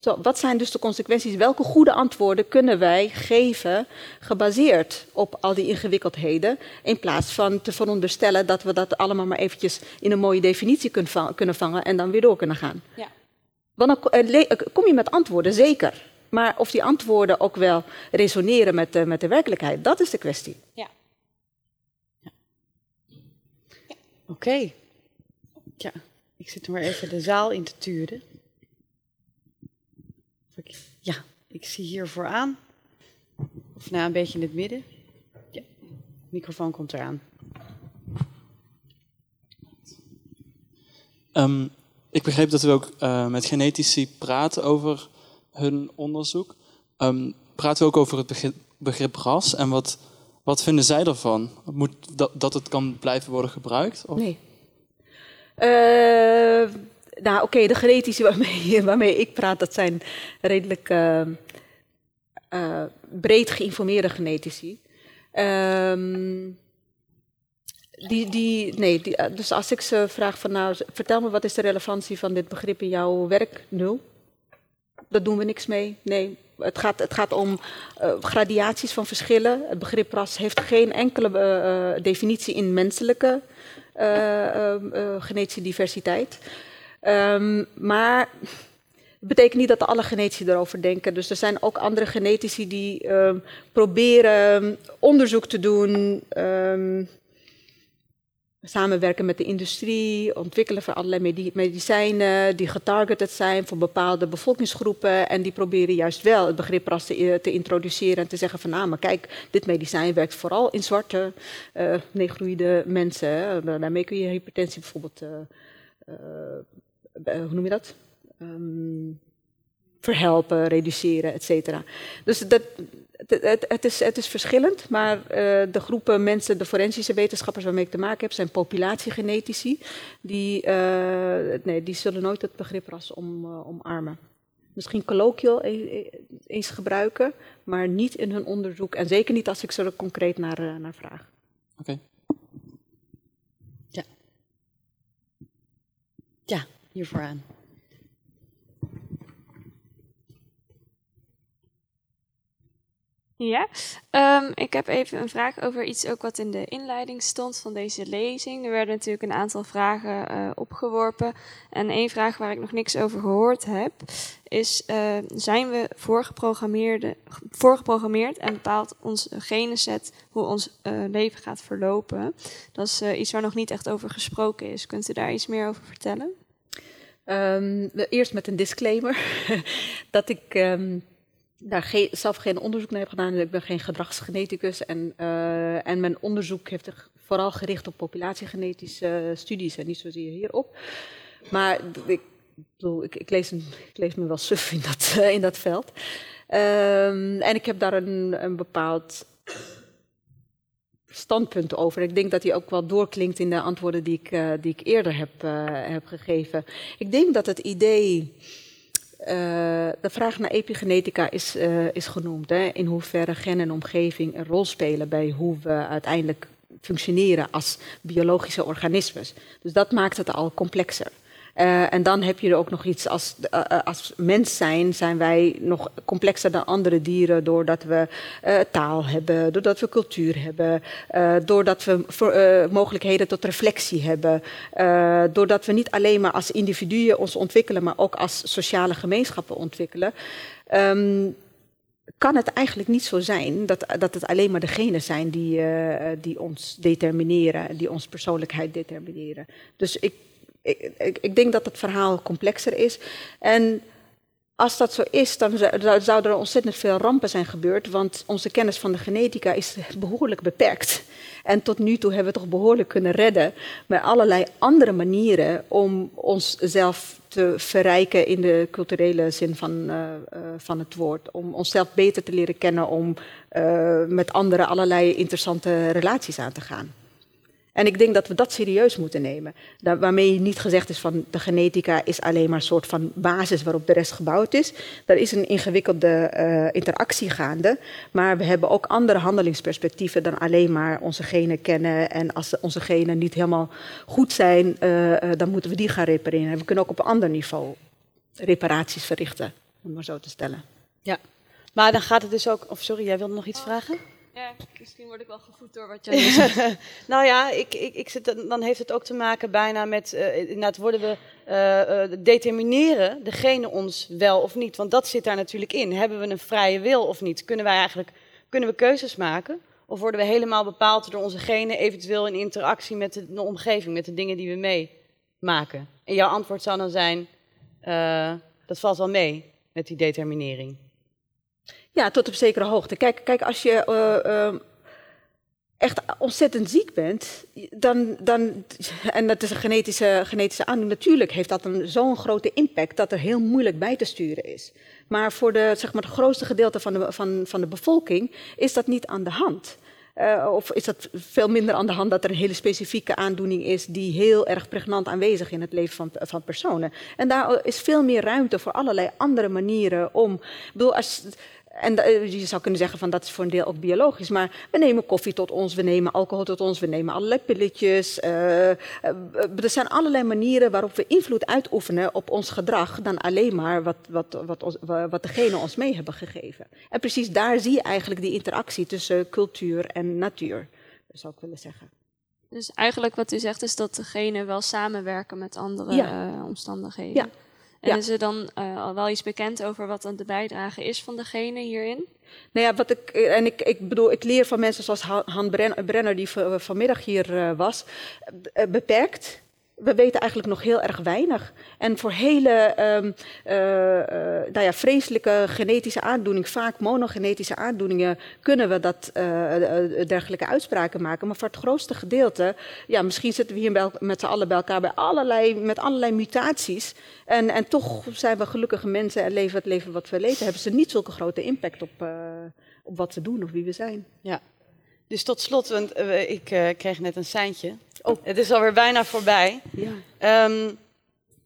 Zo, wat zijn dus de consequenties? Welke goede antwoorden kunnen wij geven gebaseerd op al die ingewikkeldheden, in plaats van te veronderstellen dat we dat allemaal maar eventjes in een mooie definitie kunnen vangen en dan weer door kunnen gaan? Ja. Want dan eh, eh, kom je met antwoorden, zeker. Maar of die antwoorden ook wel resoneren met de, met de werkelijkheid, dat is de kwestie. Ja. ja. ja. Oké. Okay. Ja, ik zit er maar even de zaal in te turen. Ja, ik zie hier vooraan. Of nou, een beetje in het midden. Ja, de microfoon komt eraan. Um, ik begreep dat u ook uh, met genetici praten over hun onderzoek. Um, praten we ook over het begrip, begrip ras en wat, wat vinden zij ervan? Moet, dat, dat het kan blijven worden gebruikt? Of? Nee. Uh, nou, oké, de genetici waarmee, waarmee ik praat, dat zijn redelijk uh, uh, breed geïnformeerde genetici. Um, die, die, nee, die, dus als ik ze vraag van nou, vertel me wat is de relevantie van dit begrip in jouw werk? Nul. Daar doen we niks mee. Nee, het gaat, het gaat om uh, gradaties van verschillen. Het begrip ras heeft geen enkele definitie in menselijke uh, genetische diversiteit. Um, maar het betekent niet dat alle genetici erover denken. Dus er zijn ook andere genetici die um, proberen onderzoek te doen. Samenwerken met de industrie, ontwikkelen van allerlei medicijnen die getargeted zijn voor bepaalde bevolkingsgroepen. En die proberen juist wel het begrip ras te, te introduceren en te zeggen van nou, maar kijk, dit medicijn werkt vooral in zwarte, uh, negroïde mensen. Daarmee kun je hypertensie bijvoorbeeld uh, hoe noem je dat? Um, verhelpen, reduceren, et cetera. Dus dat, het, het, is, het is verschillend, maar uh, de groepen mensen, de forensische wetenschappers waarmee ik te maken heb, zijn populatiegenetici. Die, uh, nee, die zullen nooit het begrip ras om, uh, omarmen. Misschien colloquial, eens gebruiken, maar niet in hun onderzoek. En zeker niet als ik ze er concreet naar, eh, naar vraag. Oké. Ja, vooraan. Ja, ehm, ik heb even een vraag over iets ook wat in de inleiding stond van deze lezing. Er werden natuurlijk een aantal vragen eh, opgeworpen. En één vraag waar ik nog niks over gehoord heb, is: eh, zijn we voorgeprogrammeerd en bepaalt ons geneset hoe ons eh, leven gaat verlopen? Dat is iets waar nog niet echt over gesproken is. Kunt u daar iets meer over vertellen? We- eerst met een disclaimer dat ik ehm, daar zelf geen onderzoek naar heb gedaan. Ik ben geen gedragsgeneticus en, eh, en mijn onderzoek heeft zich vooral gericht op populatiegenetische studies en niet zozeer hierop. Maar ik, bedoel, ik, ik, lees, ik lees me wel suf in dat, eh, in dat veld. Ehm, en ik heb daar een, een bepaald standpunt over. Ik denk dat die ook wel doorklinkt in de antwoorden die ik, eh, die ik eerder heb, eh, heb gegeven. Ik denk dat het idee. eh, de vraag naar epigenetica is, is genoemd. Hè? In hoeverre gen en omgeving een rol spelen bij hoe we uiteindelijk functioneren als biologische organismes. Dus dat maakt het al complexer. Eh, en dan heb je er ook nog iets als, eh, eh, als mens zijn, zijn wij nog complexer dan andere dieren doordat we taal hebben, doordat we cultuur hebben, doordat we mogelijkheden tot reflectie hebben, doordat we niet alleen maar als individuen ons ontwikkelen, maar ook als sociale gemeenschappen ontwikkelen. Ehm, kan het eigenlijk niet zo zijn dat, dat het alleen maar degenen zijn die, die ons determineren, die onze persoonlijkheid determineren. Dus ik, ik, ik, denk dat het verhaal complexer is. En als dat zo is, dan zou- zou- zouden er ontzettend veel rampen zijn gebeurd, want onze kennis van de genetica is behoorlijk beperkt. En tot nu toe hebben we toch behoorlijk kunnen redden met allerlei andere manieren om onszelf te verrijken in de culturele zin van, eh, eh, van het woord. Om onszelf beter te leren kennen, om eh, met anderen allerlei interessante relaties aan te gaan. En ik denk dat we dat serieus moeten nemen. Waarmee niet gezegd is van de genetica is alleen maar een soort van basis waarop de rest gebouwd is. Er is een ingewikkelde eh, interactie gaande. Maar we hebben ook andere handelingsperspectieven dan alleen maar onze genen kennen. En als onze genen niet helemaal goed zijn, eh, eh, dan moeten we die gaan repareren. We kunnen ook op een ander niveau reparaties verrichten, om maar zo te stellen. Ja. Maar dan gaat het dus ook... Of sorry, jij wilde nog iets vragen? Ja, misschien word ik wel gevoed door wat jij zegt. nou ja, ik, ik, ik zit, dan heeft het ook te maken bijna met, inderdaad worden we, eh, eh, determineren degene ons wel of niet. Want dat zit daar natuurlijk in. Hebben we een vrije wil of niet? Kunnen wij eigenlijk, kunnen we keuzes maken? Of worden we helemaal bepaald door onze genen, eventueel in interactie met de, de omgeving, met de dingen die we meemaken? En jouw antwoord zou dan zijn, dat valt wel mee met die determinering. Ja, tot op zekere hoogte. Kijk, kijk als je eh, eh, echt ontzettend ziek bent, dan, dan, en dat is een genetische, genetische aandoening, natuurlijk heeft dat zo'n grote impact dat er heel moeilijk bij te sturen is. Maar voor de, zeg maar, het grootste gedeelte van de, van, van de bevolking is dat niet aan de hand. Uh, of is dat veel minder aan de hand dat er een hele specifieke aandoening is die heel erg pregnant aanwezig in het leven van, van personen. En daar is veel meer ruimte voor allerlei andere manieren om. Ik bedoel, als, en je zou kunnen zeggen van dat is voor een deel ook biologisch, maar we nemen koffie tot ons, we nemen alcohol tot ons, we nemen allerlei pilletjes. Uh, er zijn allerlei manieren waarop we invloed uitoefenen op ons gedrag dan alleen maar wat, wat, wat, ons, wat degene ons mee hebben gegeven. En precies daar zie je eigenlijk die interactie tussen cultuur en natuur, zou ik willen zeggen. Dus eigenlijk wat u zegt is dat degenen wel samenwerken met andere Ja. uh, omstandigheden. Ja. En Ja. is er dan uh, al wel iets bekend over wat dan de bijdrage is van degene hierin? Nou ja, wat ik, en ik, ik bedoel, ik leer van mensen zoals Han Bren- Brenner, die v- vanmiddag hier was, beperkt. We weten eigenlijk nog heel erg weinig. En voor hele um, nou ja, vreselijke genetische aandoeningen, vaak monogenetische aandoeningen, kunnen we dat, uh, dergelijke uitspraken maken. Maar voor het grootste gedeelte, ja, misschien zitten we hier met z'n allen bij elkaar bij allerlei, met allerlei mutaties. En, en toch zijn we gelukkige mensen en leven het leven wat we leven. Hebben ze niet zulke grote impact op, op wat we doen of wie we zijn. Ja. Dus tot slot, want uh, ik uh, kreeg net een seintje. Oh. Het is alweer bijna voorbij. Ja. Um,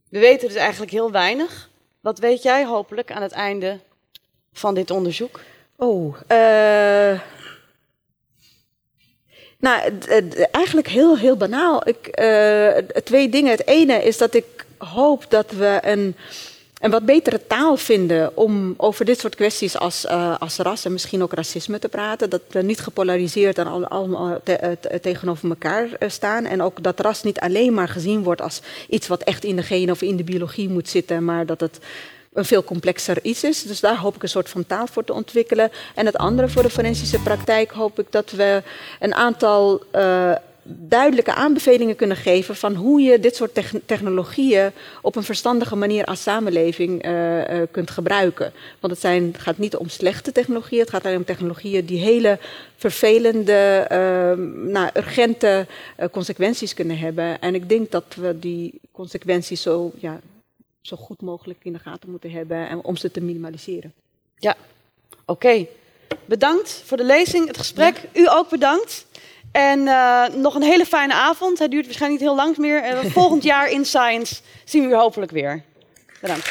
we weten dus eigenlijk heel weinig. Wat weet jij hopelijk aan het einde van dit onderzoek? Oh, eh, nou, eigenlijk heel, heel banaal. Ik, eh, twee dingen. Het ene is dat ik hoop dat we een, een wat betere taal vinden om over dit soort kwesties als, eh, als ras en misschien ook racisme te praten. Dat we niet gepolariseerd en al- allemaal eh, te- tegenover elkaar eh, staan. En ook dat ras niet alleen maar gezien wordt als iets wat echt in de genen of in de biologie moet zitten, maar dat het een veel complexer iets is. Dus daar hoop ik een soort van taal voor te ontwikkelen. En het andere voor de forensische praktijk hoop ik dat we een aantal duidelijke aanbevelingen kunnen geven van hoe je dit soort techn- technologieën op een verstandige manier als samenleving eh, eh, kunt gebruiken. Want het, zijn, het gaat niet om slechte technologieën, het gaat alleen om technologieën die hele vervelende, eh, nou, urgente eh, consequenties kunnen hebben. En ik denk dat we die consequenties zo, ja, zo goed mogelijk in de gaten moeten hebben en om ze te minimaliseren. Ja, oké. Bedankt voor de lezing, het gesprek. U ook bedankt. En eh, nog een hele fijne avond. Het duurt waarschijnlijk niet heel lang meer. En volgend jaar in Science zien we u hopelijk weer. Bedankt.